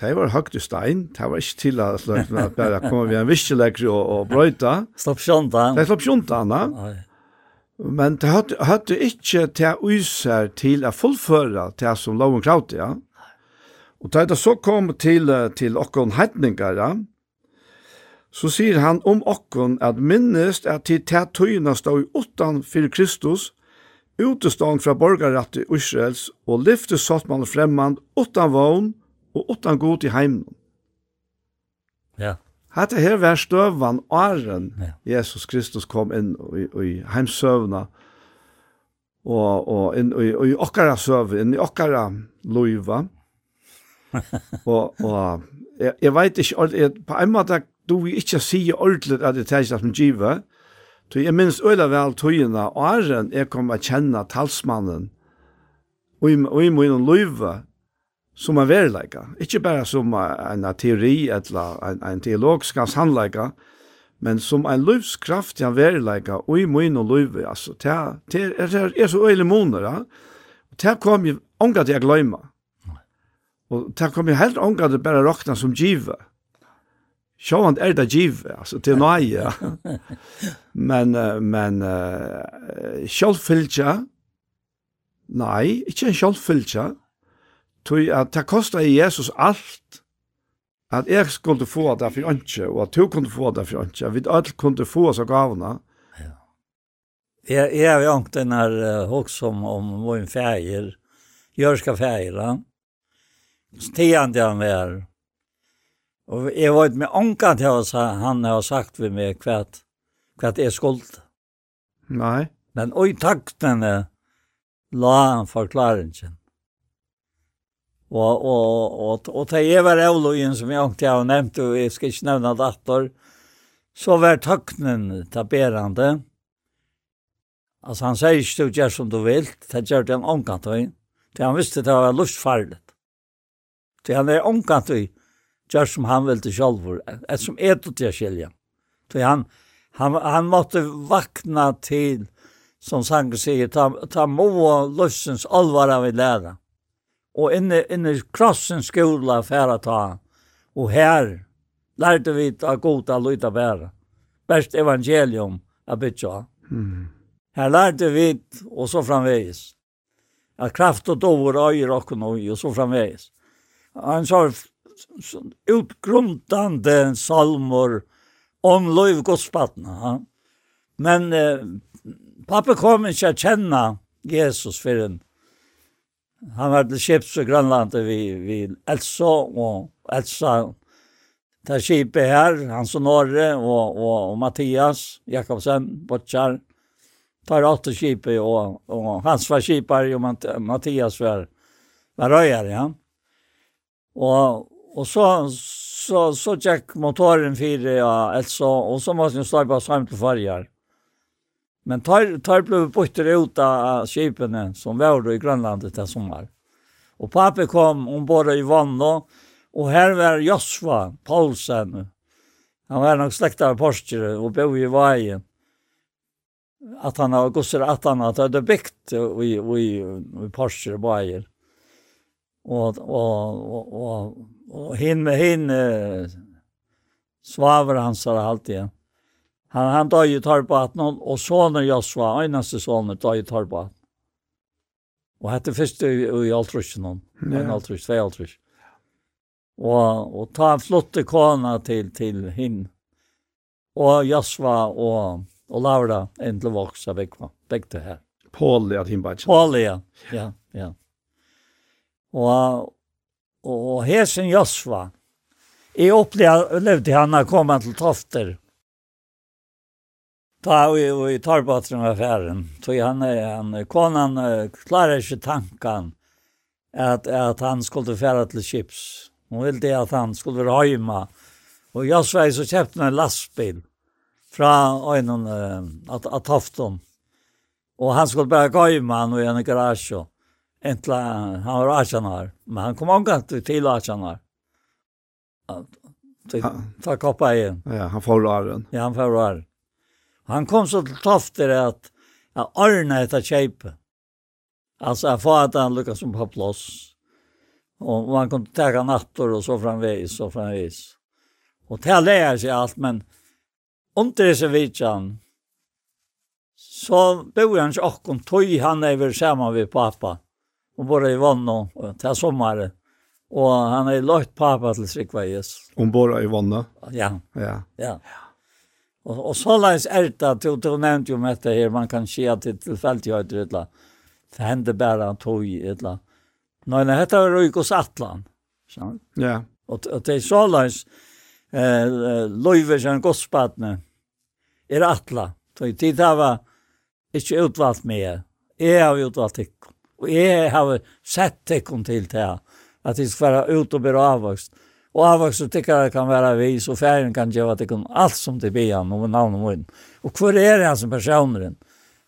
Det var högt i stein, det var ikke til at slöjtna bare bara vi en viskeläggare og, og brøyta. Slopp sjuntan. Det slopp sjuntan, ja. Men det hadde ikke til å uiser til å fullføre det som låg en kraut, ja. Og det hade så kom til, til okkon hettningar, ja. Så sier han om okkon at minnest at til det tøyna stod utan for Kristus, utestånd fra borgarrett i Israels og lyfte sottmann fremman utan vogn, og utan god i heimen. Ja. Hette her var støvan åren ja. Jesus Kristus kom inn i, i heimsøvna og, og inn i, i okkara søv, inn i okkara loiva. og, og jeg, jeg vet ikke, jeg, på en måte du vil ikke si ordentlig at det er som giver, Så jeg minns øyla vel tøyina, og æren jeg kom a kjenna talsmannen, og i min løyve, som en verleika. Ikke bare som en teori eller en, en teologisk sannleika, men som en livskraft til en verleika og i min og liv. Altså, det er, er så øyelig måneder. Ja? Det kom jo ångat jeg gløyma. Og det kom jo helt ångat det bare råkna som givet. Sjåan er det giv, altså til nøye. Ja. Men, men uh, sjølvfylgja, nei, ikke en sjølvfylgja, Tui at det kostet Jesus alt at jeg skulle få det for ønske, og at du kunne få det for ønske, at vi alle kunne få så gavene. Ja. Jeg, jeg har jo ikke denne uh, som om min feir, jørska feira, stian til han var. Og jeg var ikke med ånka til han har sagt ved meg hva, hva jeg skulle. Nei. Men oi takk denne la han forklaringen. Og, og, og, og til jeg var avløyen som jeg ikke har nevnt, og jeg skal ikke nevne datter, så var tøknen taberende. Altså han sier ikke du gjør som du vil, det gjør det han omkant høy. Det han visste det var lustfarlig. Det han er omkant høy, gjør som han vil til selv, et som er til å skilje. Det han, han, han måtte vakna til, som sangen sier, ta, ta må løsens alvara vi lærer og inne, inne krossen skola færa ta, og her lærte vi ta goda lyta bæra. Best evangelium a bytja. Mm. Her lærte vi, og så framvegis, at kraft og dover øyer og noe, og så framvegis. Han sa utgrundande salmer om lov godspattene. Ja? Men eh, pappa kom ikke å kjenne Jesus for en han var til skips i Grønland vi, vi Elsa og Elsa til skipet her, Hans og Norre og, og, og Mathias Jakobsen, Botjar. Tar åtte skipet og, og Hans var skipar og Mathias var, var røyere, ja. Og, og så, så, så tjekk motoren fire av ja, Elsa, og så måtte jeg stå på samt til farger. Men tar, tar blev bytter ut av skipene som var i Grönlandet det sommar. Och pappa kom ombord i Vanno och här var Josva Paulsen. Han var nog släkt av Porsche och bo i Vajen. Att han har gossar att han hade byggt i, i, i og Vajen. Och, och, och, och, och hin med hin eh, svaver sa det alltid. Han, han døg i Torbaten, og sonen Josva, øynaste sonen, døg i Torbaten. Og hette først i, i Altrusjen, en ja. Altrusj, tvei Altrusj. Og, og ta en flotte kona til, til hin. Og Josva og, og Laura, en til voksa vekva, begge her. Paul ja, hinn bare. Paul ja, ja, ja. Og, og hesen Josva, jeg opplevde han å komme til Tofter, Ta vi vi tar på den affären. Så han, han, konan klarar sig tankan att, att han skulle färra till chips. Hon ville att han skulle vara hemma. Och jag svär så köpte en lastbil från en äh, att, att hafton. Och han skulle bara gå hemma han och i en garage. och entla han var 18 år. Men han kom omgått till 18 år. Ta koppa igen. Ja, han får åren. Ja, han får åren han kom så til tofter at jeg ordnet etter kjeipe. Altså, jeg får at han lukket som på plass. Og, man kunne kom ta natter og så framvis og framvis. Og til jeg leier seg alt, men under disse vidtjen, så bor han ikke akkurat tog han er vel sammen med pappa. Og bare i vann og til sommeren. Og han har er pappa til Sikva Jesus. Hun bor i vannet? Ja. ja. ja. Og, og så leis er det, du, du nevnte jo med det her, man kan se at det tilfeldig har et eller det hender bare han tog i et eller Nei, nei, dette var Røykos Atlan. sant? Ja. Og, og det er så leis, eh, løyver som godspattene, er Atlan. Så tid tid var ikke utvalgt med, Jeg har utvalgt ikke. Og jeg har sett ikke til det at de skal være ut og bli avvokst. Og avvaks og det kan være vi, så ferien kan gjøre at det kan alt som det blir han, og navn og munn. Og hvor er det han som personeren?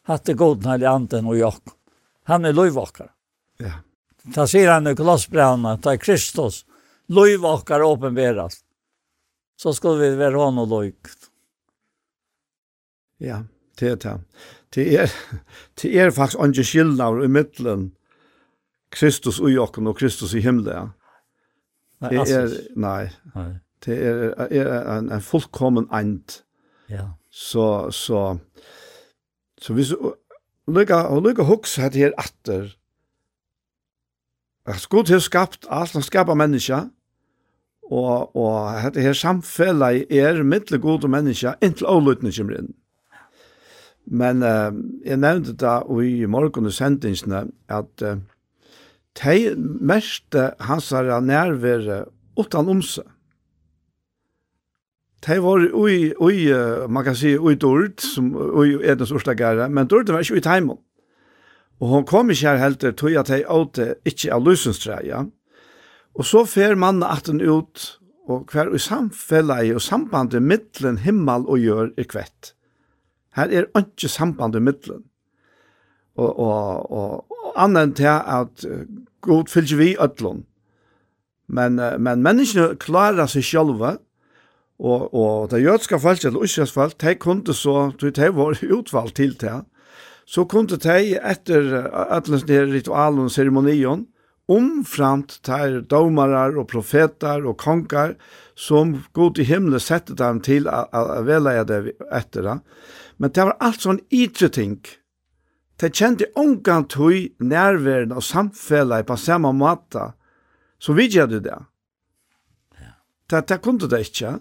Hatt det god når anden og jokk. Han er løyvåkere. Ja. Da sier han i klossbrevene, da er Kristus, løyvåkere åpenberes. Så skulle vi være hånd og løyk. Ja, det er det. Det er, det er faktisk ikke skillnad i midtelen Kristus og jokken og Kristus i himmelen. Det er, nei, det er, er en, en fullkommen end. Ja. Så, så, så hvis, du, lykke, og lykka huks her her atter, at Gud har skapt alt, han skapar mennesker, og, og dette her samfellet er mittel god og mennesker, inntil avlutning kommer inn. Men uh, jeg nevnte da i morgen og sendingsene at uh, de meste hans herre nærvære utan omse. De var ui, ui, man kan si, ui dord, som ui edens orsdagare, men dord var ikke ui teimen. Og hon kom ikke her helter, tog at de åte ikke av lusensdreia. Og så fer mannen atten ut, og hver i samfellet og sambandet mittlen himmel og gjør er kvett. Her er ikke sambandet mittlen. Og, og, og, og annet til at god fylgje vi ötlun. Men, men menneskene klarar seg sjálva, og, og det jødska folk, eller usjas folk, de kunde så, de var utvalgt til det, så kunde de etter ötlens nere ritualen og ceremonion, omframt ter domarar og profetar og konkar som god i himmelen sette dem til å velge det etter det. Men det var alt sånn ytre ting. De kjente ongan tøy nærværen og samfellet på samme måte, så vi gjør det det. Det, det kunne det ikke.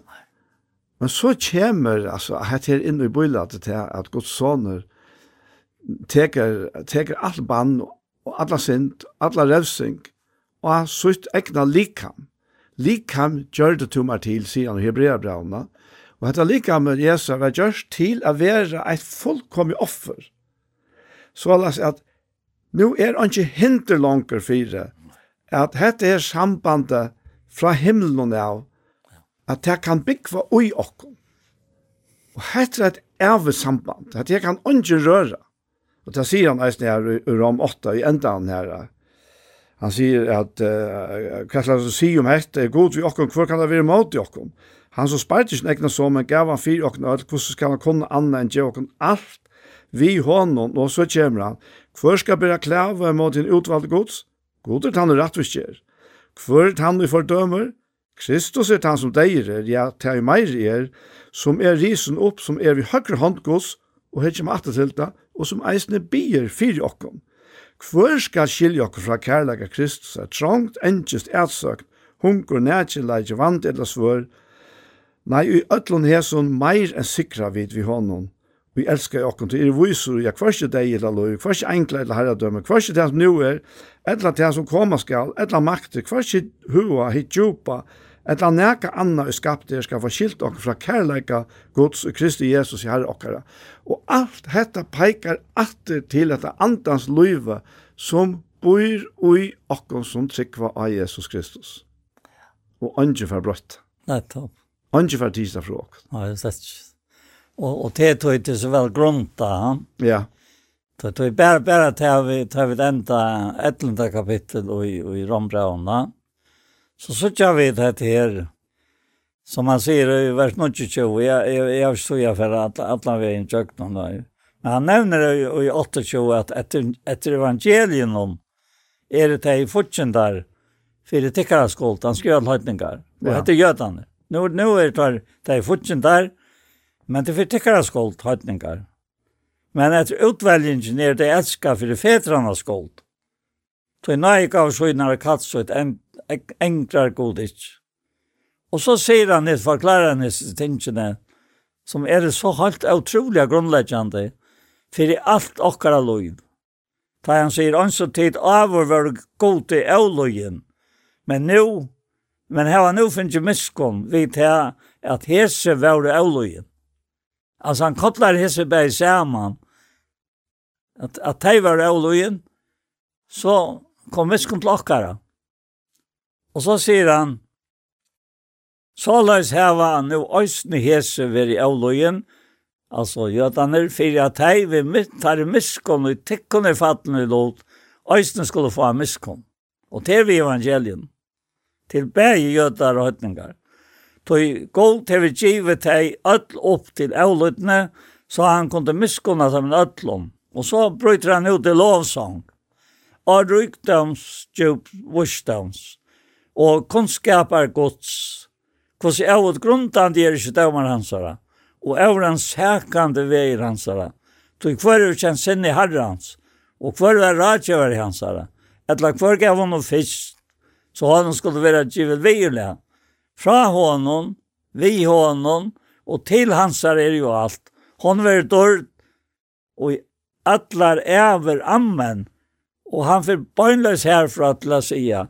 Men så kommer, altså, her til inn i bøylatet til at Guds soner teker, teker all bann og alla synd, alla revsing, og han sutt egna likam. Likam gjør det tomar til, sier han i Hebreabrauna, og dette likam Jesus var gjørst til å være et fullkomlig offer så la las at nu er han ikke hinder langer fire, at dette er sambandet fra himmelen av, at det kan bygge ui okken. Og dette er et evig samband, at det kan ikke røre. Og det sier han eisen her i Rom 8, i enda han her. Han sier at, uh, hva slags å si om dette, er god vi okken, hvor kan det være mot i okken? Han som spart ikke nekna så, men gav han fyr okken, og hvordan skal han kunne anna enn gjøre okken alt vi honom, og så kommer han. Hvor skal bæra klæve mot din utvalgte gods? God er han i rettviskjer. Hvor er han i fordømer? Kristus er han som deir er, ja, til meir er, som er risen opp, som er vi høyre hånd gods, og hei kjem atter til det, og som eisne bier fyrir okkom. Hvor skal skilje okkom fra kærlega Kristus er trångt, enkjest, etsøkt, hungur, nætjeleik, vant eller svør, Nei, i ötlun hesson meir enn sikra vid vi honom, vi elskar okkur til, er visur, ja, hver ikke deg eller løy, hver ikke enkla eller herredømme, hver det som nu er, etla det som koma skal, etla makter, hver huva hua, hitt djupa, eller neka anna er skapt er skal få skilt okkur fra kærleika Guds og Kristi Jesus i herre okkara. Og alt hetta peikar atter til dette andans løyve som bor ui okkur som tryggva av Jesus Kristus. Og andre for brøtt. Nei, topp. Andre for tisdag fra. Nei, det er ikke og og det tog inte så väl grunta. Ja. Så tog bara bara tar vi tar vi enda 11 kapittel och i i Rombrevna. Så så kör vi det här som man ser i vers 22. Jag jag jag står jag för att alla vi in jökna där. Men han nämner i 28 att efter efter om är det här i fortsättningen där för tikkara skolt, han skjöld höjtningar. Och ja. hette Nu, nu är det där, det är där, Men det fyrir skuld, høytningar. Men etter utvelgingen er det elska det fetrarna skuld. Tøy nei gav søgnar katts og et engrar god ikk. Og så sier han et forklarende tingene som er så helt utrolig grunnleggjande i alt okkara loiv. Da han sier anså tid avur var god til avloien, men nu, men hava nu finnje miskunn vi til at hese var avloien. Alltså han kopplar hese bæg saman. Att, att de var Olojen, så kom viskon til okkara. Och så säger han, så heva han nu òsne hese vid Olojen, alltså jötaner, för att det var tar miskon og tikkun i fatten i lot, òsne skulle få miskon. Och det vi evangelien, till bäg jødar og høytningar. Tøy gold til vi givet hei öll opp til avlutne, så han kunde miskunna som en öllum. Og så bryter han ut i lovsang. Og rykdoms, djup, vursdoms. Og kunnskapar gods. Kvos i avut grundande er ikke dømar hansara. Og avur hans sækande veir hansara. Tog hver er kjent sinne i herrans. Og hver er rætjevar i hansara. Etla hver gav hon og fisk. Så han skulle være givet veirlega Fra honom, vi honom, og til hansar er jo alt. Hon var dörd, og atlar æver ammen, og han fer bøgnløs herfra til å sia,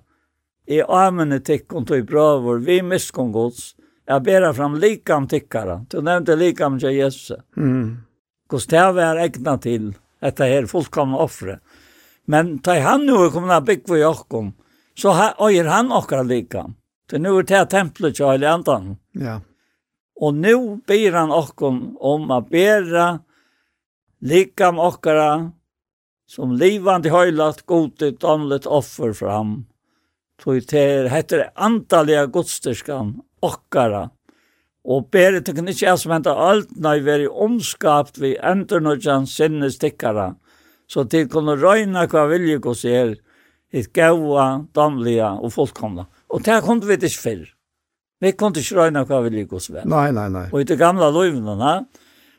i amene tikkon tog brøver, vi miskon gods, jeg bera fram likam tikkara, du nevnte likam til Jesus. Mm. Gods det var egna til, dette her fullkomne offre. Men ta han nu er kommet bygg for jokken, så øyer han okkar likam. Det nu är det templet jag i andan. Ja. Och nu ber han okkon om att bära likam okkara som livande höjlat godet andligt offer fram. Tog till heter antaliga godstyrskan okkara. Og bere til kan ikke som henta alt når vi er omskapt vi enternodjan sinne stikkara. Så til kunne røyna hva vilje gos er, hitt gaua, damliga og fullkomna. Og det kom vi ikke før. Vi kom ikke røyne hva vi liker oss vel. Nei, nei, nei. Og i det gamle løyvene, ne?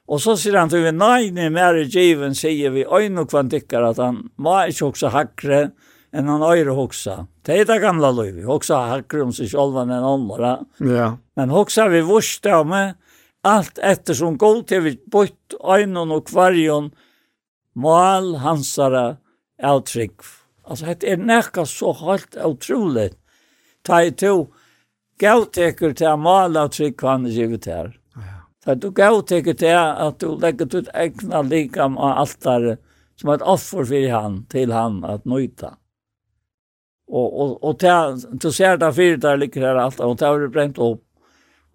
Og så sier han til vi, nei, nei, mer i djeven sier vi øyne og kvantikker at han må ikke også hakre enn han øyre hoksa. Det er det gamle løyve. Hoksa hakre om seg selv enn andre. Ja. Men hoksa vi vurste om alt ettersom god til vi bort øyne og kvarjon mal hansara avtrykk. Altså, det er nekka så helt utrolig ta i to gavteker til mala er givet her. Så du gavteker til at du legger ut egna likam av altare som et offer for han, til han at nøyta. Og, og, og til, du ser det fyrir der ligger her alt, og det har brent opp.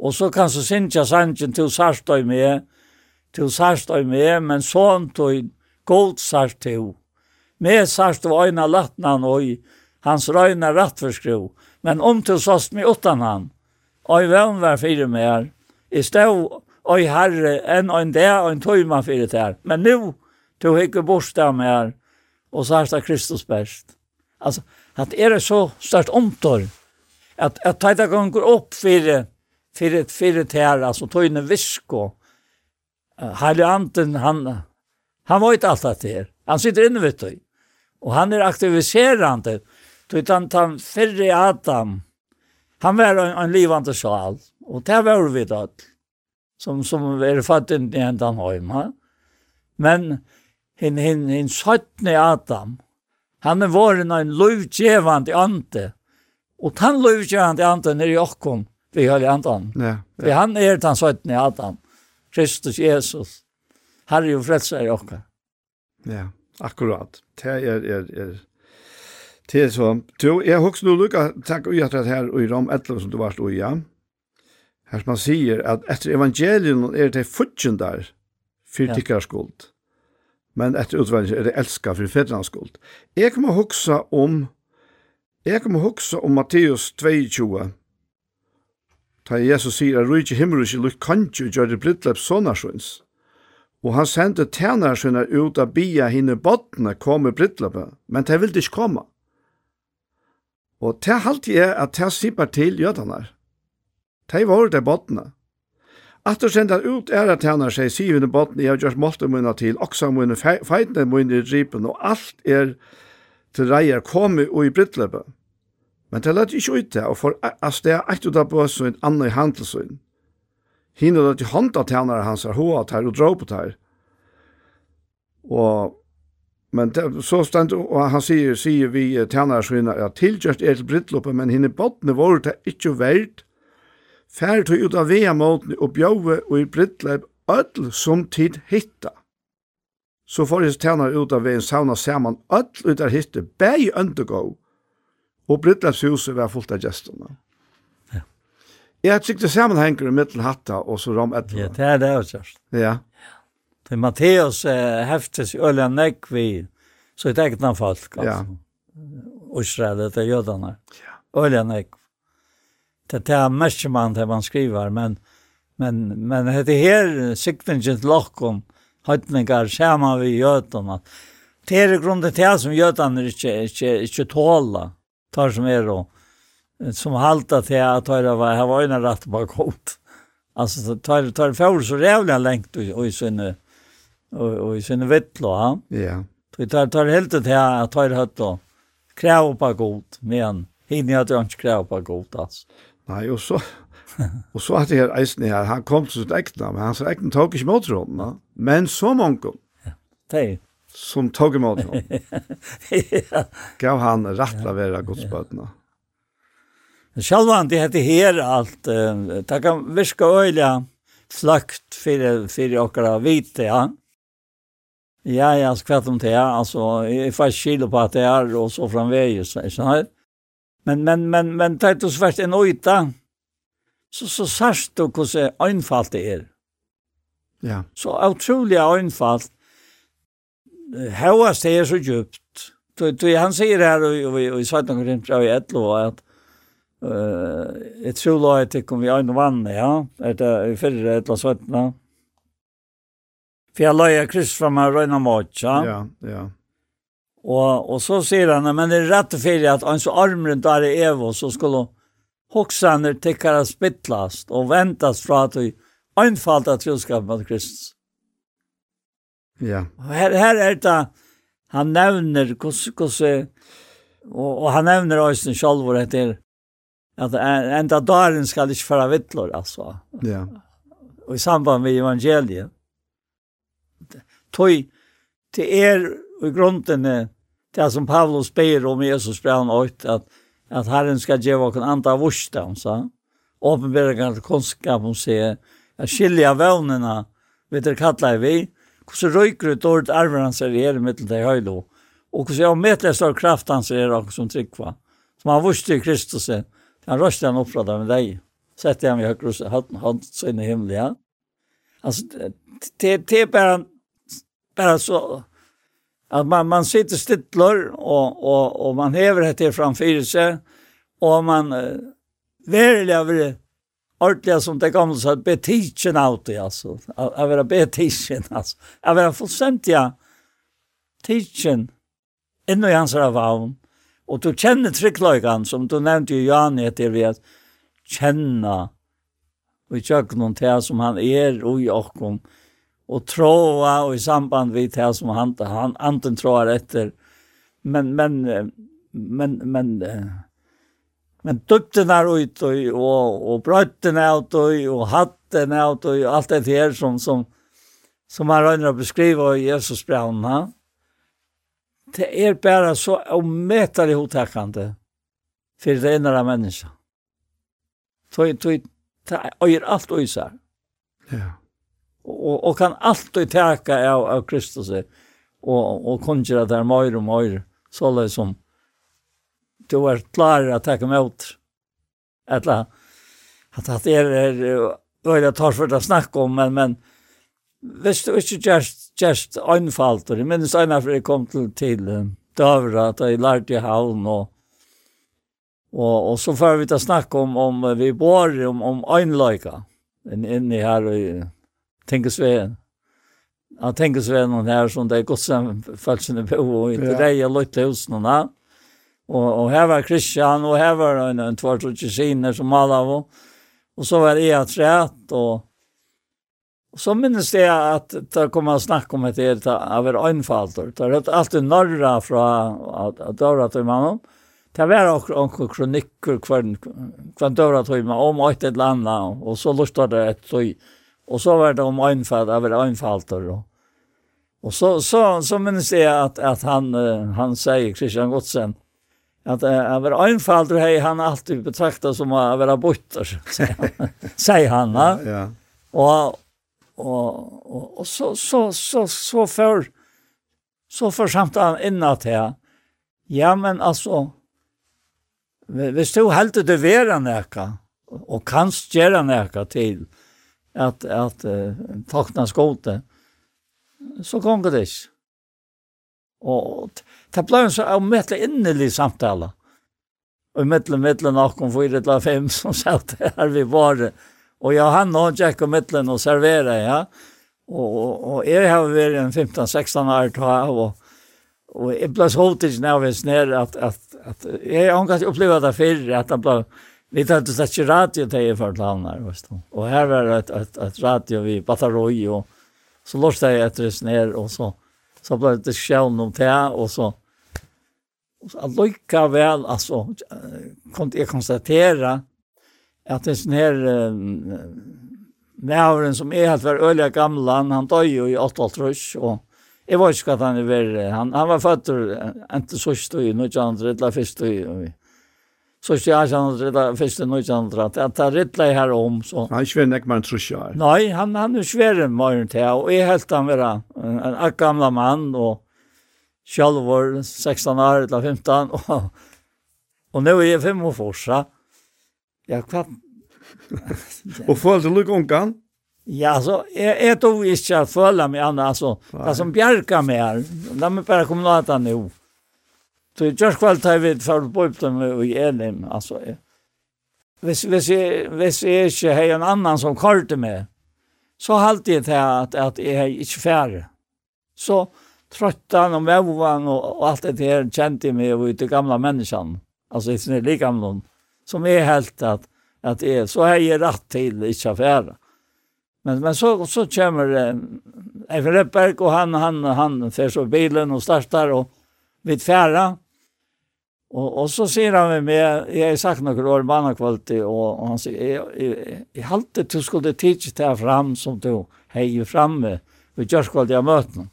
Og så kan så synge sangen til sarstøy med, til sarstøy med, men sånn til god sarstøy. Med sarstøy var øyne latnan og hans røyne rattforskriv. Men om til såst med utan han, og hvem var fire her, i stå og herre, en og en det, og en tøyma fire her. Men nu, tog jeg ikke bort med her, og så er det Kristus best. Altså, at er det så størst omtår, at, at teita gonger opp fire, fire, fire her, altså tøyne visko, Heilig Anten, han, han var ikke alt det her. Han sitter inne, vet du. Og han er aktiviserende. Utan han fyrre Adam, han var en, en livande sjal. Og det var vi da, som, som er fatt inn i hendan heim. Ha? Men hin, hin, hin søttne Adam, han er våren en lovgjevande ante. Og han lovgjevande ante nere i okkom, vi har i andan. Ja, ja. Han er den søttne Adam, Kristus Jesus, Herre og frelser i okkom. Ja, akkurat. Det er, er, er Det er så. Du, jeg husker nå lukka, takk og hjertet her og i Rom 11 som du var stod i, ja. Her som han sier at etter evangelien er det futjen der for tikkere skuld. Men etter utveldelsen er det elska for fedrens skuld. Jeg kommer huksa om Jeg kommer huksa om Matteus 22. Ta Jesus sier at rujtje himmelrujtje lukk kantju gjør det brittlep sonarsjøns. Og han sendte tænarsjønner ut av bia hinne bottene kom i brittleppet, men de ville ikke komme. Og det halte jeg at det sipper til jødene. Det var det bottene. At du sender ut er at han seg syvende botten, jeg har gjort målte munna til, også munna, feitne munna i dripen, og alt er til reier komi og i brittløpet. Men det lette ikke ut det, og for at det er et ut av bøsøyn, andre i handelsøyn. Hinner det til hånda tjenere hans er hoa der og drå på der. Og Men det, så stendt, og han sier, sier vi tjener svinner, ja, tilgjørst er til brittloppet, men henne bottene våre det ikke verdt. færre tog ut av vea måten og bjøve og i brittleip ødel som tid hitta. Så får jeg tjener ut av veien sauna saman ødel ut av hitte, bæg undergå. og brittleipshuset var fullt av gjestene. Ja. Jeg har sikkert sammenhenger i mittelen hatta og så rom etter. Ja, det er det også. Ja. Det Matteus eh, heftes øyla nekk vi så et egna folk, altså. Ja. Israel, det er jødene. Ja. Øyla nekk. Det er mest man det man skriver, men, men, men det her siktningen til lokken, høytningar, sammen vi jødene. Det er grunnen til som jødene ikke, ikke, ikke tåler, tar som er og som halta til at høyre var, her var øyne rett på kort. Altså, tar, tar for så rævlig lengt og, og i sinne, og och i sinne vittlo, Ja. Så tar tar helt det här att ta det hött då. På god men hinner jag ikke krav på god alltså. Nej och så och så hade jag eisen her, han kom till sitt äkta men hans äkta tok ikke mot honom. Men så mange. Ja. Det som tok imot honom. ja. Gav han rätt att vara godsbötna. Själva det heter her allt. Det kan viska öjliga fløkt för för åkara vita. Ja. Ja, jag skvatt om det här. Alltså, jag får skilja på att det är och så framvägs. Men, men, men, men, det är svärt en ojta. Så, så särskilt du hur ögnfallt det är. Ja. Så otroligt ögnfallt. Hauast det är så djupt. Du, du, han säger här och i Svajtan Korintbrev i Etlo att eh uh, ett så låt det kom vi en vann ja det är för det la sötna för jag löjer kryss fram här röjna mat, ja. Ja, ja. Och, och så säger han, men det är rätt fel att han så armren där i Evo så skulle hoxaner tickara spittlast och väntas från att vi anfallta troskapen mot Kristus. Ja. Och här, här är det han nämner hur och, och han nämner Øystein det etter at enda dagen skal ikke fara vittlor, altså. Ja. Og i samband med evangeliet tøy til er i grunden det som Paulus ber om Jesus brann ut, at, at Herren skal gjøre oss andre vursdag, han sa. Åpenbære kunnskap om seg, at skilja vevnene, vet dere kallar vi, hvordan røyker ut ordet arver hans er i her mittel til høylo, og hvordan jeg møter større kraft hans er i som tryggva. Som han vursdag i Kristus, han røste han opp fra dem med deg, sette han i høyre, hatt han sin himmelen, ja. Altså, det er bare bara så att man man sitter stillor och och och man häver det framför sig och man uh, verkligen vill ordentligt som det kommer så att betichen out det alltså. Att vara betichen alltså. Att vara fullständigt ja tichen ännu i hans ravavn och du känner trygglöjkan som du nämnde ju Jan heter vi att känna och i tjöknum som han är och i okkon och tråa och i samband vid det som han han anten tråar efter men men men men men dukten är ut och och, och brötten ut och, och hatten ut och allt det här som som som man rönnar beskriva i Jesus brann ha det är bara så omätare hotäckande för det ena människan. Tog, tog, tog, allt och isär. Ja och og kan alltid teka av av Kristus och och konjera där mer och mer så det som du er klar att ta emot alla att att det är öliga tar för att snacka om men men hvis du ikke just just anfallt og jeg minnes en for jeg kom till till Døvra att jeg lærte i hallen och och og så får vi ta snack om om vi bor om om øynløyka en inne her och Tengesveen. Ja, Tengesveen og her som det er godt sammen falskene på, og i det reie løyte husene da. Og, og her var Kristian, og her var en, en tvart og kjesiner som alle av Og så var jeg trett, og, og så minnes jeg at det kom en snakk om ett helt av en øynfalter. Det er alltid norra fra døra til mannen. Det var också en kronikker hver dörra till mannen om ett eller annat. Och så lustade det ett så Och så var det om anfall över anfallter då. Och så så så minns jag att att han han säger Christian Gottsen att över anfallter hej han alltid betraktas som över botter säger han va? Ja. ja. Och och och, och så så så så för så för samtal inåt här. Ja men alltså hvis du heldur det vera nekka, og kanst gjera nekka til, at, at uh, takna skote, så kom det ikke. Og det ble en så avmettelig innelig samtale. Og mittlen, mittlen, akkom, fyra til fem som satt her vi var. Og jeg han og Jack og mittlen og servera, ja. Og, og, og jeg har vært en 15-16 år til her, og, og jeg ble så hotisk nervøs ned at, at, at jeg har ikke opplevd det før, at det ble Vi tar inte sett radio till er för att vet du. Och här var det ett, ett, ett radio vid Bataroj och så låste jag ett res ner och så så blev det skjön om det och så och så lika väl alltså kom jag konstatera att det sån här Mävren som är helt var öliga gamla, han dog ju i 8-8 och jag vet inte att han är värre. Han, han var född inte så stod i 1900 eller först stod i så ikke jeg kjenner det første nå kjenner at jeg tar rett lei her om. Så. Han er sværen ikke mer enn trusja her. Nei, han, han er sværen mer enn det, og jeg helt han være en, en, en gamle mann, og selv var 16 år eller 15, og, og nå er jeg 5 år fortsatt. Ja, hva? og følte du lykke ungan Ja, så jeg, jeg tog ikke å føle meg annet, altså. Det som bjerker meg her, la meg bare komme nå at han. Så i kjørskvall tar vi for bøypten og i Elim, altså. Hvis, hvis, jeg, hvis jeg ikke har en annan som karte meg, så halte jeg til at, at jeg er ikke færre. Så trøttan og mevvan og, og alt det her kjente jeg meg og de gamla menneskene, altså i sin like gamle, som er helt at, at jeg, så har jeg rett til ikke færre. Men, men så, så kommer eh, Eifen Repperk, og han, han, han fer så bilen og startar, og, vid färra. Och, och så ser han mig med, jag har sagt några år mannakvalitet och, och han säger, jag, jag, jag halte du skulle teach här fram som du hejer framme vi gör möten.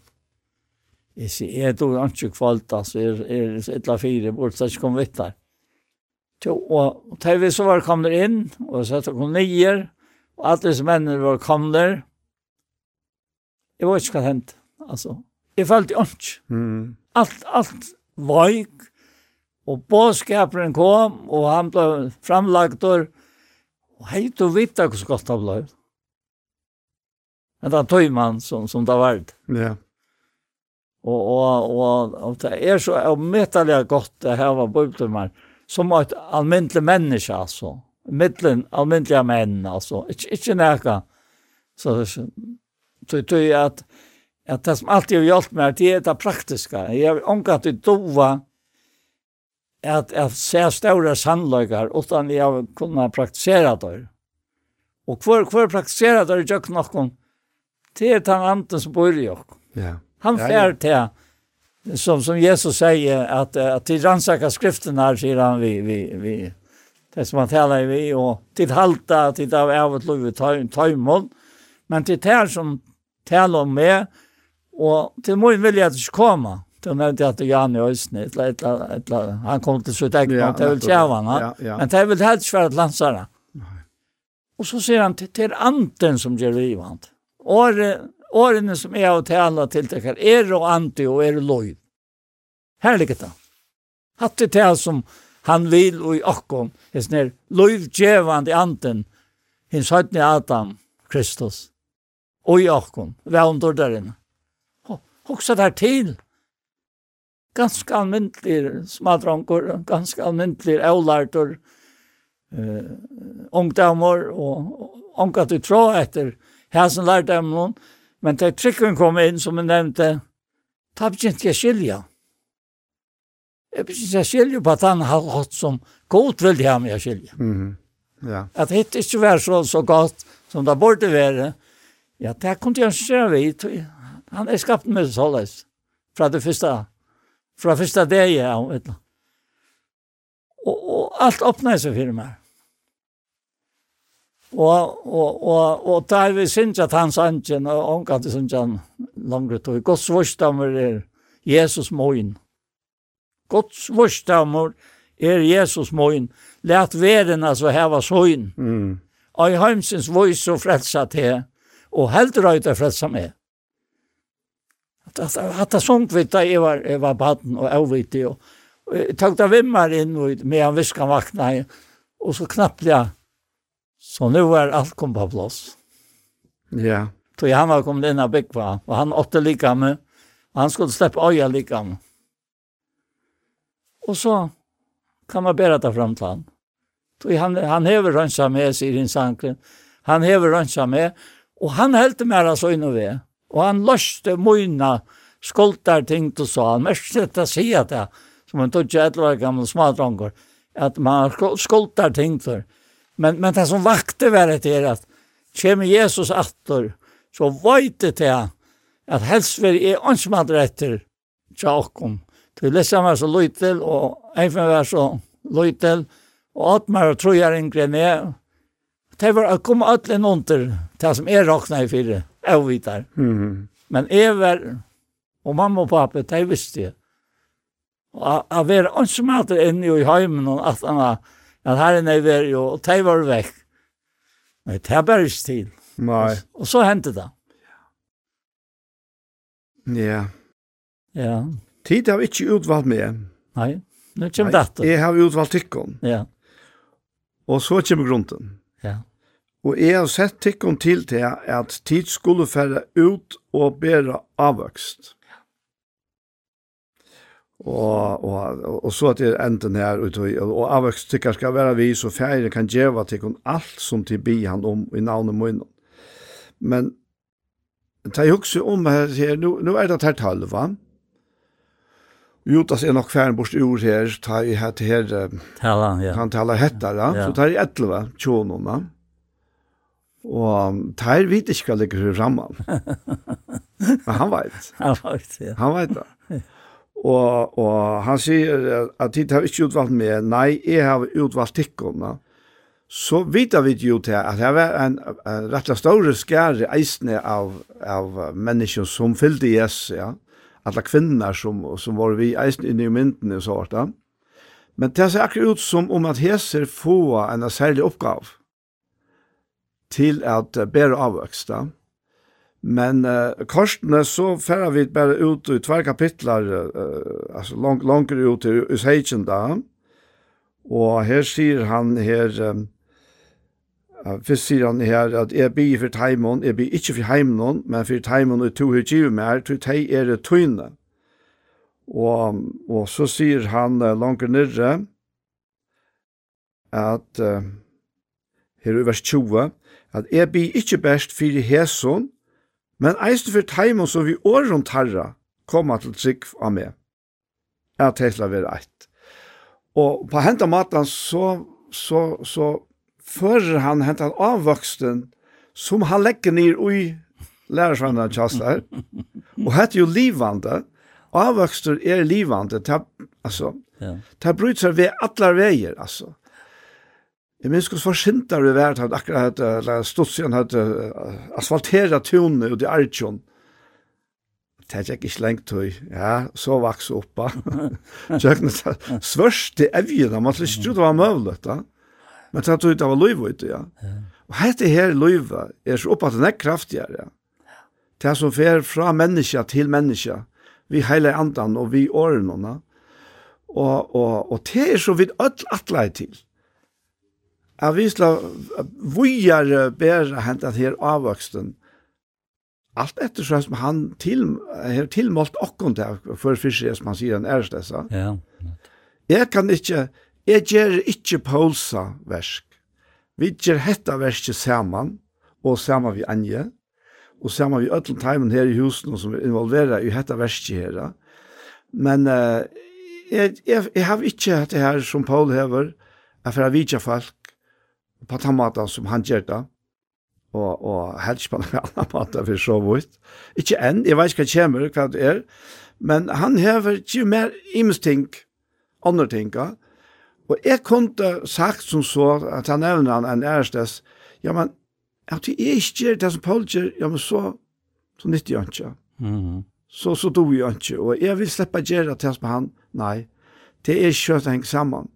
Jag möta säger, jag du inte kvalt alltså är är ett la fyra, bort så ska kom vitt där. Jo, og da vi så var kommet inn, og så kom nyer, og alle disse mennene var kommet der. Jeg vet ikke hva det hendte, altså jeg følte ikke. Mm. Alt, alt var. Og bådskaperen kom, og han ble framlagt, og hei, du vet ikke så godt det ble. Men det er man som, som det var. Ja. Og, og, og, og det er så avmettelig godt å heve bøyblommer, som et almindelig menneske, altså. Mittlen, almindelige menn, altså. Ikke, ikke nækka. Så det er at at det som alltid har hjulpet meg, det er det praktiske. Jeg har omgatt i dova at jeg ser større sannløyger utan jeg har kunnet praktisere det. Og hvor, hvor praktisere det er ikke noen, det er den anden som bor i oss. Ja. Han Ja, fer til, som, som Jesus sier, at, at til rannsaker skriften her, sier han, vi, vi, vi, det som han taler vi, og til halta, til av av et lov i tøymon, men til det som taler om meg, Og til min vilje at du ikke kommer. Du nevnte at Jan i Øysene, et eller annet, han kom til sitt eget, ja, det vil kjæve han, ja, ja. men det vil helst være et landsere. Og så sier han, til, til anden som gjør livet. Årene som er av tale til det her, er og ante og er loj. Her ligger det. Hatt det til som han vil og i akkon, er sånn her, lojvdjevande anden, hins høytne Adam, Kristus, og i akkon, vevndorderen. Hoksa der til. Ganske almyndelig smadronker, ganske almyndelig eulartor, uh, ungdomar og unga til tro etter hæsen lærte dem noen. Men til trykken kom inn, som jeg nevnte, ta begynte jeg skilja. Jeg begynte jeg skilja på at han har hatt som godt vil ha meg skilja. Mm -hmm. ja. At hitt ikke var så, så godt som det borde være. Ja, det kunne jeg ikke gjøre vidt. Han er skapt med såleis. Fra det første, fra første dag jeg vet du. Og, og alt åpner seg for meg. Og, og, og, og da vi synes at han sannsyn, og omkant til synes han langere tog. Guds vorstammer er Jesus moin. Guds vorstammer er Jesus moin. Lært verden altså heva søgn. Mm. Og i heimsins vois og frelsa til, og heldur røyta frelsa med. Att att att sånt vet jag jag var jag var barn och ovitig och tog där vimmar in och med en viskan vakna och så knappt jag så nu var allt kom på plats. Ja. Så han han kom den här bäck på och han åtte lika med han skulle släppa öja lika med. Och så kan man bära det fram till han. Så han han hever rönsa med sig i sin. Han hever rönsa med och han hällde med så in och ved. Og han løste møyna skuldar ting til så. Han mest sett å si at det, som en tog et eller gammel smadronger, at man skuldar ting til. Men, men det som vakte var det er at kjem Jesus atter, så vajte det at helst helsver jeg ansmad etter tjakom. Til lesa var så løytel, og eifen var så løytel, og atmar og trojar ingre med. Det var å komme atlen under det som er råkna i fire jag. Mm. Men Ever og mamma og pappa, de visste det. Og jag var inte inne i hemmen och att han var att här inne var ju och de var vekk. Men det var inte till. Nei. Och så hände det. Ja. Ja. Tid har ikke utvalgt med. Nei, nå kommer dette. Jeg har utvalgt tykken. Ja. Og så kommer grunden. Ja og jeg har sett tikkun til til at tid skulle fære ut og bæra avvøkst. Og, og, og så at det enden her, og, og avvøkst tikkar skal være vi, så færre kan djeva tikkun alt som til bi han om i navnet munnen. Men ta jeg også om her, her nu, nu er det her talva, Jotas er nok færen bort ur her, ta i her til her, Tala, ja. kan tala hettara, ja. så tar i etlva, tjonona. Og Teir vet ikke hva ligger framme. Men han vet. Han vet, ja. Han vet det. Og, og han sier at de har ikke utvalgt meg. Nei, jeg har utvalgt tikkene. Så vet vi jo til at det var en, en og større skære eisne av, av mennesker som fyllde Jesus, ja. Alla kvinner som, som var vi eisne inne i myndene og så vart det. Men det ser akkurat ut som om at Heser får en særlig oppgave til at bære avvøksta. Men uh, korsene så færer vi bare ut i tver kapitler, uh, altså lang, langere ut i Usheitjen da. Og her sier han her, um, uh, først sier han her at jeg blir for teimen, jeg blir ikke for heimen, men for teimen og to høygiver mer, til tei er det tøyne. Og, og så sier han uh, langere nere, at uh, her i vers 20, at jeg blir ikke best fyrir hæson, men eisen for teimon som vi åren tarra koma til trygg av meg. Jeg har tætla vera eit. Og på henta matan så, så, så fører han hentan avvoksten som han legger ned i lærersvannet kjastar. Og hette jo livvande. Avvokster er livvande. Ta, altså, ja. ta bryter seg ved atler veier, altså. Jeg minns hos forsintar vi vært at akkurat hadde studsjen hadde asfaltera tunne ut i Arjun. Det er ikke lengt tøy. Ja, så vaks oppa. Kjøkkenet svørste evjen, man slik trodde det var møvlet da. Men det trodde det var løyv ute, ja. Og hette her løyva er så oppa at den er kraftigere, ja. Det som fer fra menneska til menneska, vi heile andan og vi årenene. Og, og, og det er så vidt alt atleit til. Jeg visla vujar bedre hentet her avvoksten. Alt etter så som han til, har tilmålt okkon til for fyrst som han sier han er ærstessa. Ja. Jeg kan ikke, jeg gjør ikke Paulsa versk. Vi gjør hetta verset saman, og saman vi anje, og saman vi ötlen taimen her i husen som er involvera i hetta verset her. Men uh, jeg, jeg, jeg har ikke hatt det her som Paul hever, jeg får jeg vidtja folk, på den måten som han gjør det, og, og helst på den andre måten for så vidt. Ikke enn, jeg vet ikke hva kommer, hva det er, men han hever ikke mer imesting, andre ting, ja. og jeg kunne sagt som så, at han nevner han en ærestes, ja, men, at jeg ikke gjør det som Paul gjør, ja, men så, så nytter jeg ikke. Mm Så, så dog jeg ikke, og jeg vil slippe gjøre det som han, nei, det er ikke kjøtt å henge sammen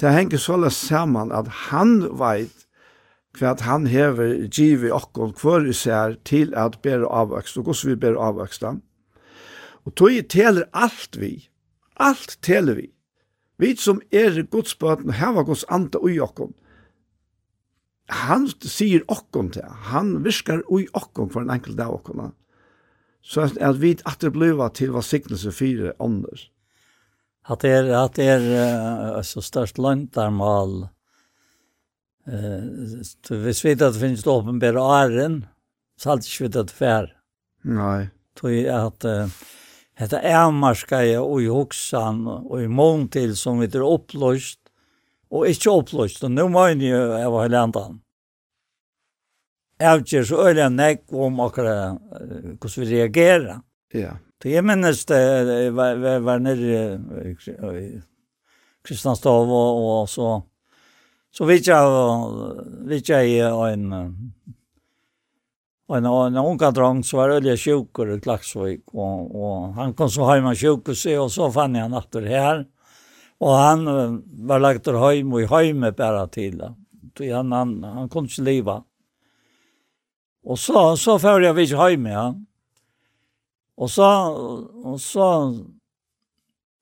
det henger så saman at han vet hva han hever givet okkon hver især til at bære avvøkst, og hvordan vi bære avvøkst da. Og tog teler alt vi, alt teler vi. Vi som er godsbøten, heva gods anda ui okkon. Han sier okkon til, han viskar ui okkon for en enkelt dag okkon. Så at vi at det til hva signelse fire ånders at det er, at det er uh, så størst lantarmal Uh, hvis vi vet at det finns det uppenbara ären så allt at det er. Nei. Tror at uh, Hetta er marskaja og i hoksan og i mån til som vi er oppløst og ikke oppløst. Og nå må jeg jo av hele andan. Jeg vet ikke så øyne nekk om akkurat uh, hvordan vi reagerer. Ja. Det jeg minnes det var, var, var nere i Kristianstad og, og så så vet jeg, vet i en en en unga drang så var det sjukur i Klaksvik og, og han kom så hjemme och og så fann jag natten her, og han var lagt hem och i hemmet til, till til han han, han kunde ikke leva. Og så så får jeg vid hjemme, ja. Og så og så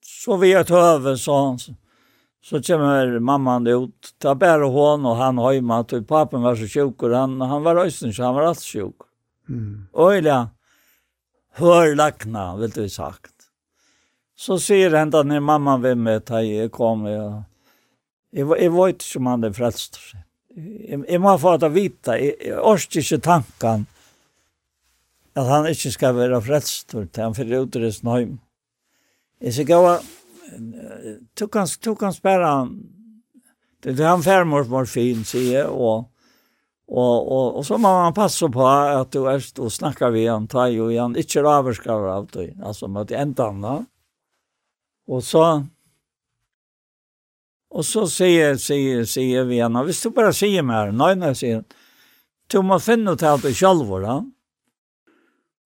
så vi ett över så så kommer mamman ut ta bär hon och han hemma mat, typ, pappan var så sjuk och han han var östen så han var alt sjuk. Mm. Ojla. Hör lackna vill du sagt. Så sier han da når mamma vem med ta jeg kom jag jeg, jeg var inte som han er frelst. Jag, jeg må få det vita, jeg, jeg orkar inte tanken at han ikke skal være frelst til han fyrir utresten heim. Jeg sier gav, tok han, tok han spæra han, det er han færmors morfin, sier jeg, og, og, og, og så må man passe på at du er og snakker vi han, tar jo han, ikke avskaver av det, altså med det enda han Og så, og så sier, sier, sier vi han, hvis du bare sier mer, nei, nei, sier han, du må finne ut av det selv, hvordan,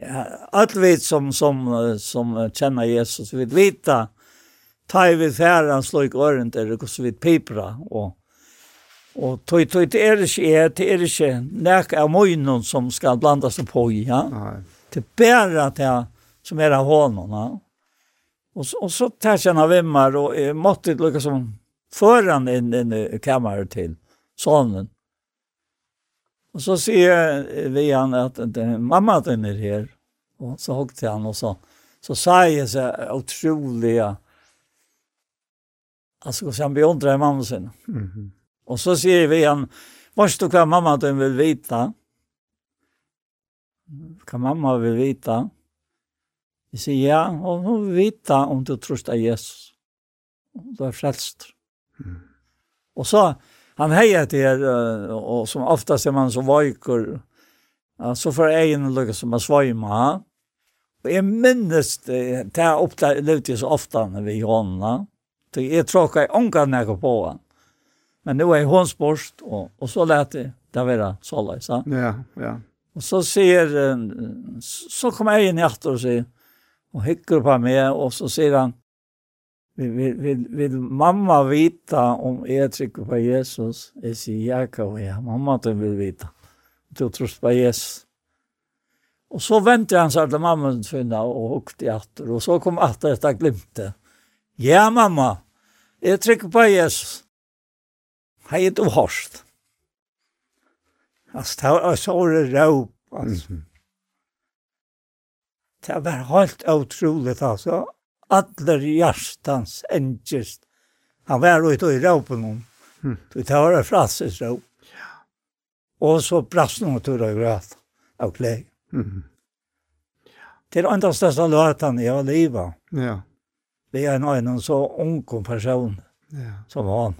ja, alt vi som, som, som kjenner Jesus, vi vita ta i vid färran slå i öronen där och så vid pipra og, og tog tog det er ikke jeg, det er ikke nek av møgnen som skal blanda seg på ja. Nei. Det er bare det som er av hånden, ja. Og, så, och så tar jag några vimmar og jeg måtte lukke som foran inn, inn i kammeret til sonen. Og så sier vi han at mamma den er her. Og så hokk til han og så. Så sa jeg så utrolige Altså, så han beundrer mamma sin. Mm -hmm. Och så sier vi han, "Vad du hva mamma den vil veta?" Hva mamma vill veta? Vi sier "Ja, og hun vil vite om du tror att Jesus." Och er frelst. Mm. Och så han hejer till er och som oftast är man så vajkor så får egen lucka som man svajma och jag minns det här upp där så ofta när vi honna så jag tråkar onka när på han. Men nu är hon sport och, och så lät det där vara så så ja. Ja och så ser så kommer jag in efter och säger och hickar på mig och så säger han vil, vil, vil mamma vita om jeg trykker på Jesus är så Jakob ja mamma du vil vita du tror på Jesus och så väntade han så att mamma funna och hukte åter och så kom åter detta glimte ja mamma Jeg trykker på Jesus Hei, du hørst. Altså, det var så det råp, alltså. Det var helt otroligt, alltså atler hjertans engest. Han var ute i råpen om. Mm. Det var en frasses råp. Ja. Og så brast noen tur og græt av klei. Mm. Til Det andre største løtene i av livet. Ja. Det er en annen så ung person ja. som han.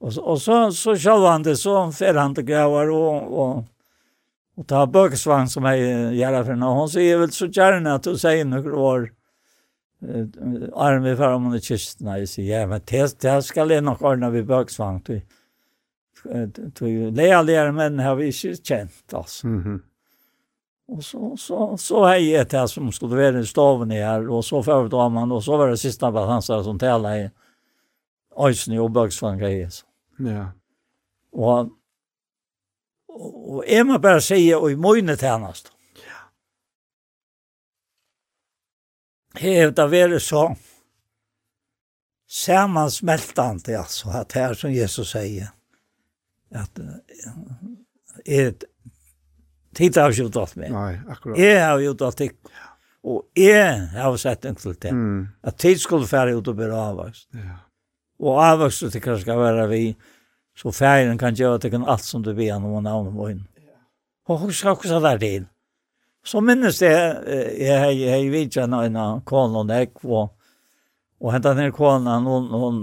Og, og så, så kjøver han det, så fer han til gravar og, og och ta bögsvang som jag gärna för när hon säger väl så gärna att du säger några år arm i fram under kyrkna och säger ja men det det ska det nog ordna vi baksvang du till lärare men har vi ju känt oss Mhm. Mm och så så så är det det som skulle vara i staven här och så föredrar man och så var det sista bara han sa som tälla i Ösny i baksvang grejer så. Ja. Och och är man bara säger och i mojnet härnast. har det vært så sammansmältande altså, at det er som Jesus sier, at är ett tid har ju dått med. Nei, akkurat. Jeg har gjort alt det. Og jeg har sett en til det. Mm. Att tid skulle færre ut og bli avvokst. Ja. Og avvokst til hva skal være vi så färgen kan göra att det kan allt som du vill om man har någon. Och hur ska det där till? Så minnes jeg, jeg, jeg vet ikke en av konen jeg var, og hentet ned konen, hun, hun,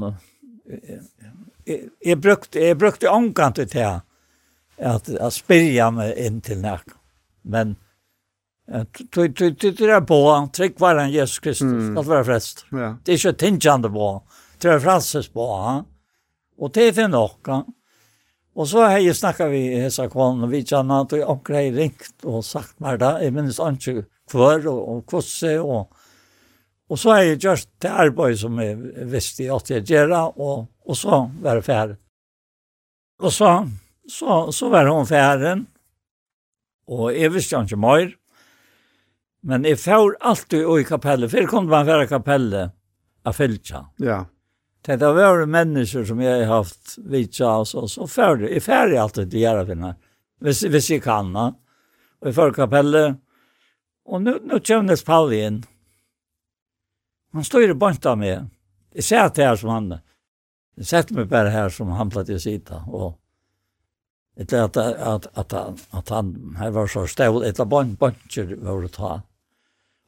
jeg, jeg brukte, jeg brukte omkant til det, at, at spyrja meg inn til nek. Men, det er på, trygg var han Jesus Kristus, mm. alt var frest. Ja. Det er ikke tingende på, det er franses på, og det er nok, ja. Og så har jeg snakket vi i hessa kvann, og vi kjenner at jeg omkring har ringt og sagt meg da, jeg minnes ikke hver og, og kvosse, og, og så har jeg gjort det arbeid som jeg visste at jeg gjør, og, og så var det ferdig. Og så, så, så var hun ferdig, og jeg visste ikke mer, men jeg får alltid i kapellet, for jeg kom til å være kapellet av Fylkja. Ja. Yeah. Det har vært mennesker som jeg har haft vitsa, og så ferdig. Jeg er ferdig alltid til gjøre finne, hvis, hvis jeg kan. Ja. Og jeg får kapellet. Og nå, nå kommer Palli inn. Han står i bant av meg. Jeg ser at det her som han, jeg setter meg bare her som han platt i sida, og etter at, at, at, han, at han, her var så stål, etter bant, bantjer var det ta.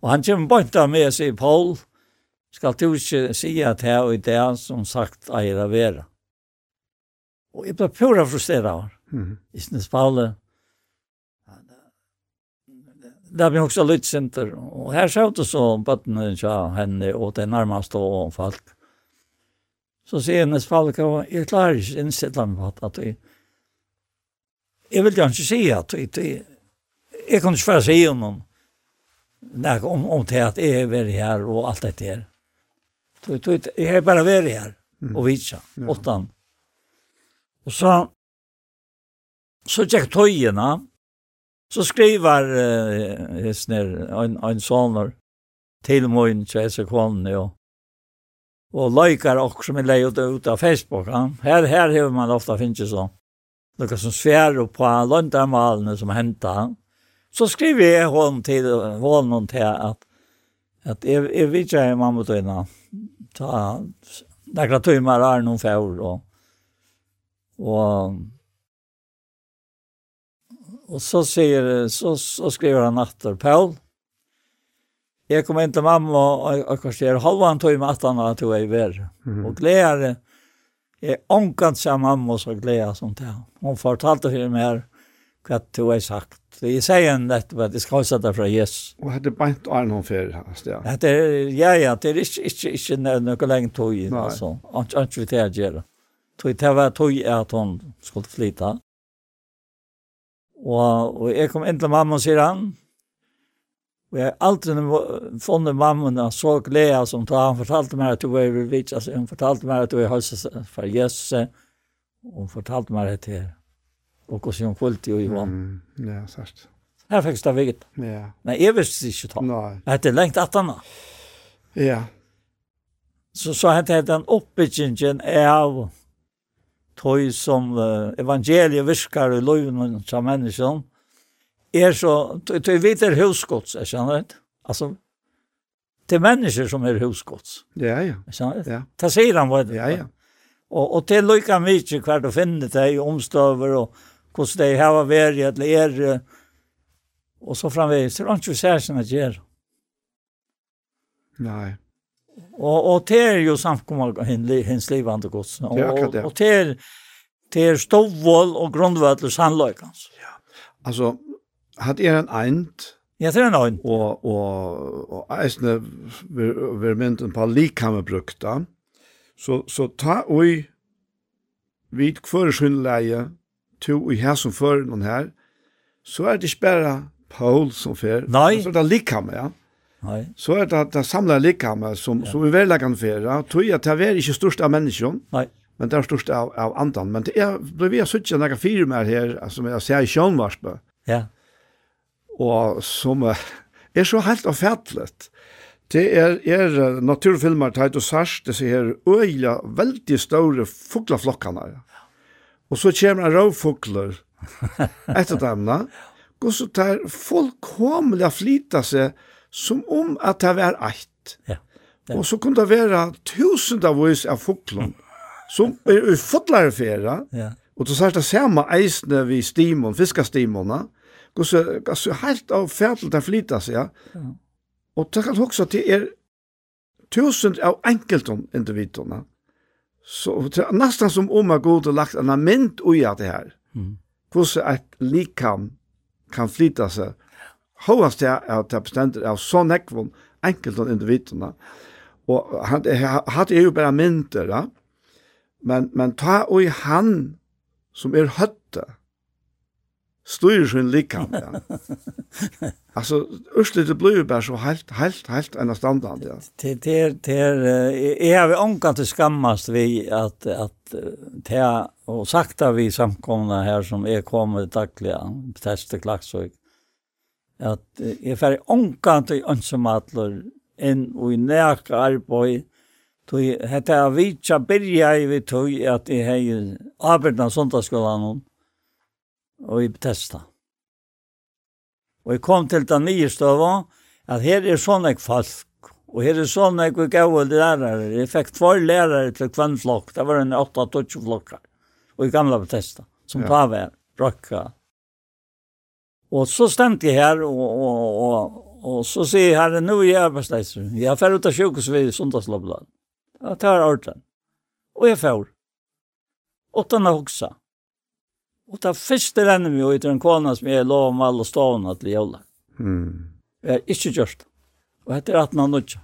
Og han kommer bant med, meg sier, Paul, skal du ikke si at her og det som sagt eier av vera. Og jeg ble pura frustreret av mm. i sin spale. Det ble også litt sinter. Og her sa det så bøttene tja henne og det nærmeste og folk. Så sier hennes folk, jeg klarer ikke innsette meg på at jeg jeg vil ikke si at jeg, jeg, jeg kan ikke bare si om om, om, om til at jeg er her og alt dette her. Du, du, jeg har bare vært her og vitsa, ja. åttan. Og så, så tjekk tøyene, så skriver uh, Hesner, en, en sånner, til min til hese og, og løyker også som er leid ut av Facebook. Ja. Her, her har man ofte finnes sånn. Noe som svær på løndermalene som hentet. Så skriver jeg hånden til, hånden til at, at jeg, jeg vet ikke om man må ta nekla timmar er noen fjord, och och og så säger så så skriver han efter Paul Jeg kom inn til mamma og og kvarter halvan tog med attan og tog jeg ver. Og gleder jeg ångkant seg mamma så gleder som til. Hun fortalte for meg hva du har sagt. Så jeg sier en nettopp at jeg skal sette fra Jesus. Og hette beint og er noen fer hans, ja. Hette, ja, ja, det er ikke, ikke, ikke noe lenge tog inn, altså. Ikke vi til å gjøre. Tog, Det var tog at hun skulle flytta. Og, og jeg kom inn til mamma, sier han. Og jeg har aldri funnet mamma så glede som da han fortalte meg at du var i religion. Hun fortalte meg at du var i høyse for Jesus. Og hun fortalte meg at det her og hvordan hun kvalitet jo i vann. Mm, ja, sørst. Her fikk det veget. Ja. Men jeg visste ikke ta. Nei. Det er lengt at han. Ja. Så, så hette det den oppbyggingen av tog som uh, evangeliet virkar i loven av menneskene, er så, tog vidt er husgods, jeg kjenner det. Altså, til mennesker som er husgods. Ja, ja. Jeg kjenner det. Ja. Det sier han, vet du. Ja, ja. Og, og til lykka mykje hver du finner det i omstøver og hvordan de har vært eller er, og så framvegis. Det er ikke særlig å gjøre. Nei. Og, og det er jo samkommet hennes livende gods. Og, det er akkurat det. Og det er, det er stovvold og grunnvold til. Ja. Altså, hadde er en eind, Ja, det er en øyn. Og, og, og eisne vil mynden på likhamme brukta. Så, så ta oi vid kvøresynleie to i her som før noen her, så er det ikke bare Paul som fer. Nei. Så er det likhammer, ja. Nei. Så er det det samlet likhammer som, ja. som er velleggen fer. Ja. Tror at det er ikke størst av menneskene, Nei. men det er størst av, av andan. Men det er, ble vi har suttet noen fire mer her, som jeg ser i Sjønvarspe. Ja. Og som er så helt avfattelig. Det er, er naturfilmer, Teit og Sars, det ser øyla veldig store fuglaflokkene. Ja Og så kommer en rovfugler etter det andre, og så tar fullkomlig å flyte seg som om at det var eit. Ja. Ja. Og så kunne det være tusendavis av fugler som er ufotlare fera, ja. og så sier det samme eisene vi stimon, fiskastimona, og så så helt av fætel der flyter seg, ja. og det kan også til er tusen av enkelton individene, Så nästan som om man går och lagt en mynt och det här. Mm. Hur ett likam kan flytta sig. Hoppas det är att det beständer av så ekvån enkelt av individerna. Och han hade ju bara mynter. Ja? Men, men ta och han som är hötta styrer sin likam. Ja. altså, urslit det blir bara så helt helt helt enn standard ja. Det det det är jag ankan til skammast vi att att ta och sakta vi samkomna här som är kommer dagligen testa klaxor. Att är fer ankan til önsematler inn och i näka arbeid, Tui, hetta vitja byrja i vi tui at i hei arbeidna sundagsskolan og i Bethesda. Og jeg kom til den nye støva, at her er sånn ek folk, og her er sånn ek og gode lærere. Jeg fikk två lærere til kvann flokk, det var en 8-20 flokkar, og i gamla Bethesda, som ja. pave, røkka. Og så stemte jeg her, og, og, og, og så sier jeg herren, nå er jeg arbeidsleiser. Jeg er ferdig ut av sjukehus ved Sundhetslobbladet. Ja, det er ordentlig. Og jeg fer. Åttan har hoksa. Og det første renner vi jo etter en kona som jeg lov om alle stående til jævla. Mm. Jeg har ikke gjort det. Og etter at man nødja.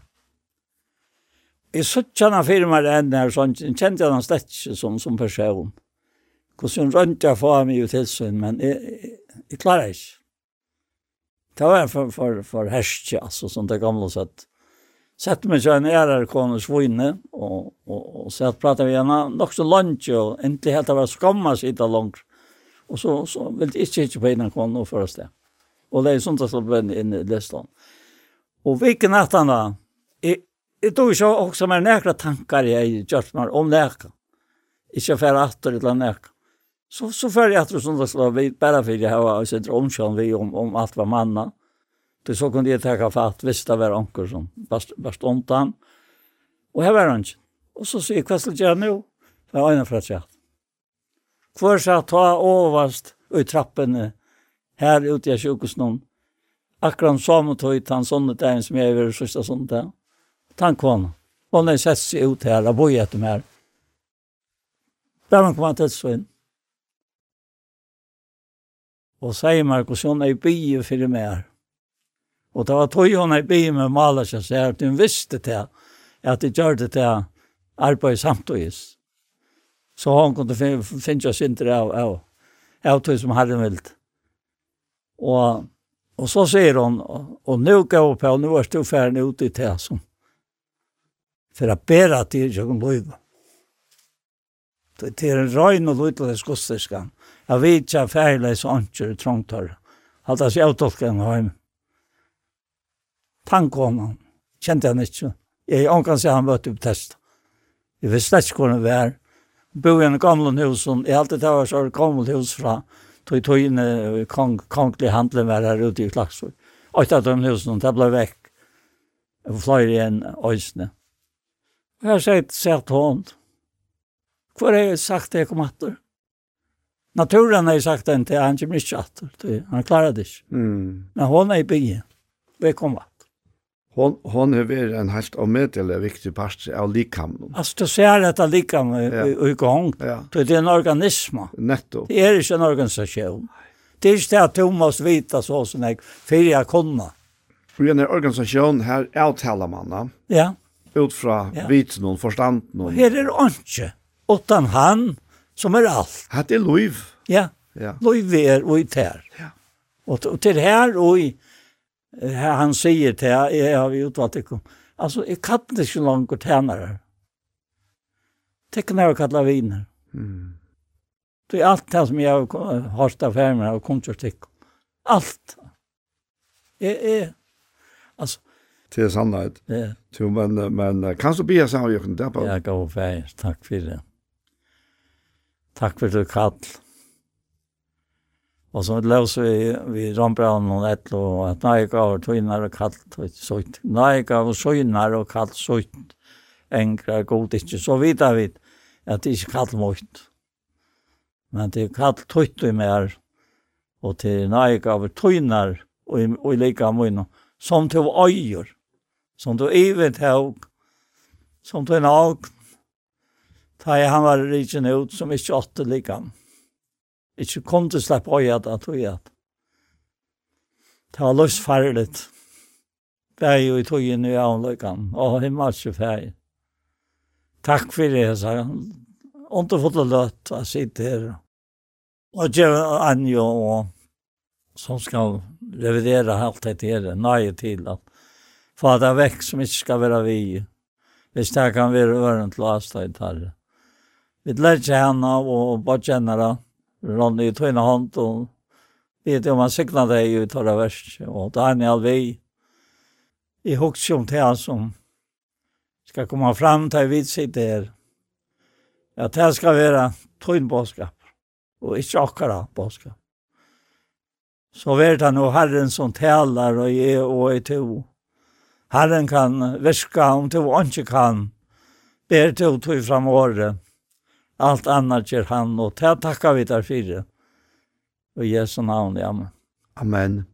Jeg så kjenner firmaer enn her, sånn, jeg kjente han slett ikke som, som person. Hvordan rønte jeg for meg jo tilsyn, men jeg, jeg, jeg klarer ikke. Det var for, for, for herskje, altså, som det gamle sett. Sett meg til en ærer kone svine, og, og, og, og så pratet vi henne nok så langt, og endelig helt det var skamma sitte langt. Og så, så ville de ikke ikke på innan kvann og først det. Og det er sånt at det ble inn i listan. Og hvilken natt da, jeg, jeg tog ikke også med nekra tankar jeg gjør meg om nekra. Ikke færre atter eller nekra. Så, så før jeg atter sånn at jeg ble bare for jeg har sett omkjønn vi om, om alt var manna. Det så kunne jeg takka fatt hvis det var anker som bast ondt han. Og her var han ikke. Og så sier jeg, hva skal jeg gjøre nå? Det var en fra tjatt. Hvor sa ta overvast i trappene her ute i sjukhusen. Akkurat som tog han sånne dagen som jeg var sørste sånne dagen. Tank var han. Og når jeg sett seg ut her, og bor etter meg her. Der han kom han til så inn. Og sier meg hvordan hun er i byen for meg her. Og det var tog hun er i byen med maler seg, så Hun visste til at de gjør det til arbeid samtidig så han kunde finna synter av, av, av tog som hade vilt. Och, och så säger hon, och nu går jag på, nu är du färdig ute i det som för att bära till jag kan bli. Det är en röjn och det skosterskan. Jag vet inte att färdiga så anker trångt har. Allt alltså så tolkar henne hem. Tank om han. Kände han inte. Jag kan säga han var typ test. Jag visste inte hur han var bo i en gamle hus og jeg alltid tar så ett gammalt hus fra, tog tog in kong konglig handlen var her ute i Klaxvik. Och att de husen där blev väck. Och igjen, igen Og jeg har sett sett hånd. hon. har jeg sagt det kom åter. Naturen har jeg sagt den til, han kommer inte åter. Han klarer det. ikke. Mm. Men hon er i byen. byn. Välkommen hon hon har varit en helt omedel viktig part av likamnen. Alltså du ser detta likam ja. i gång. Ja. Det är en organism. Netto. Det är inte en organisation. Det är det att du måste vita så som jag för jag kunna. För en organisation här avtalar man. Ja. Ut från ja. viten och förstånd. Här är det inte. Utan han som är allt. Det är liv. Ja. Ja. Liv är och i tär. Ja. Och till här och i han sier til jeg, jeg har utvalgt ikke. Altså, jeg kan ikke langt tjenere. å kallar viner. Mm. Det er allt det som jag har hørt av mig och konsertik. Allt. Jag är... Alltså... Det är sannhet. Ja. Jo, men, men kan du bli samma, Jöken? Ja, gå går färg. Tack för det. Tack för det, Kall. Og så løs vi, vi rambrand og et og at nei gav og tøyner og kalt og søyt. Nei gav og søyner og kalt søyt. Enkra god ikke. Så vidar vi at det ikke kaldt mot. Men det er kaldt tøyt og mer. Og til nei gav og tøyner og, og lika munn. Som til øyer. Som til ivet haug. Som til en agn. Ta han var rikken ut som ikke åtte likam. Ikke kom til slepp øyet at øyet. Det var løsfarligt. er jo i tog inn i avløkken, og himmelske ferie. Takk for det, sa han. Ondt fått det løtt å sitte her. Og det var Anjo og, som skal revidere alt dette her, nøye til at få det vekk som ikke skal være vi. Hvis det kan være øren til å avstå i tarre. Vi lærte henne og bare kjenner henne Ronny i tøyne hånd, og vet jo, han sikna deg i tørre verst, og Daniel vi, i alveg. Jeg husker om som skal komme fram til vi sitt her. Ja, det skal være tøyne bådskap, og ikke akkurat bådskap. Så vet han og Herren som talar og er og er to. Herren kan virka om to og ikke kan. Ber to tog fram året Allt annat gör han och det tackar vi där för. Och Jesu namn, ja. Amen. Amen.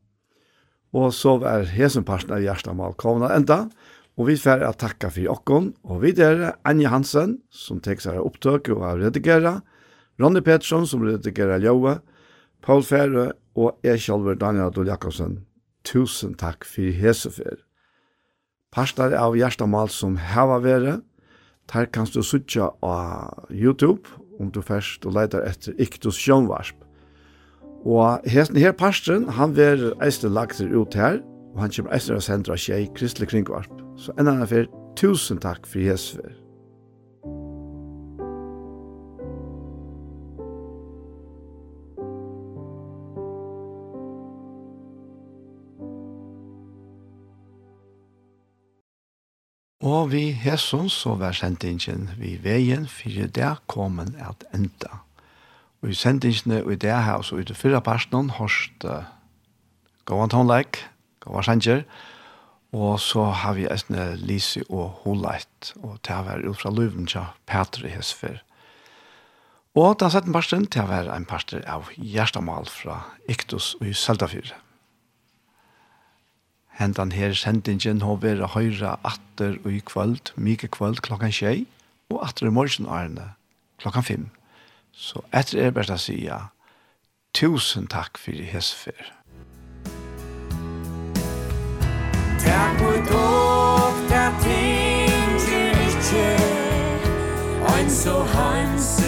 Och så var Jesu parten av hjärtamal komna ända. Och vi får att tacka för Jockon. Och vi är Anja Hansen som textar upptök och redigera, Ronny Pettersson som redigerar Joa. Paul Färre og jeg selv Daniel Adol Jakobsen. Tusen takk for hesefer. Pastar av Gjerstamal som hava været, Der kan du sutja av YouTube, om du først og leitar etter Iktus Sjønvarsp. Og hesten her pastoren, han ver eisne lagter ut her, og han kommer eisne av sendra tjei Kristelig Kringvarp. Så enn han er tusen takk for Jesper. Og vi hesson så var sendingen vi veien, for det kom en at enda. Og i sendingene og i det her, så ut i fyrre personen, hørst uh, Gåan Tonleik, Gåan Sanger, og så har vi eisne Lise og Holeit, og det har vært ut fra Løven til i Hesfer. Og den setten personen, det har vært en parster av Gjerstamal fra Iktus og i Seldafyr hentan her sendingen har vært høyre atter og i kvöld, mye kvöld klokkan tjei, og atter i morgen årene klokkan fem. Så etter er bare å si ja, tusen takk for i hesfer. Takk for dog, der ting til ikke, ein så hansen,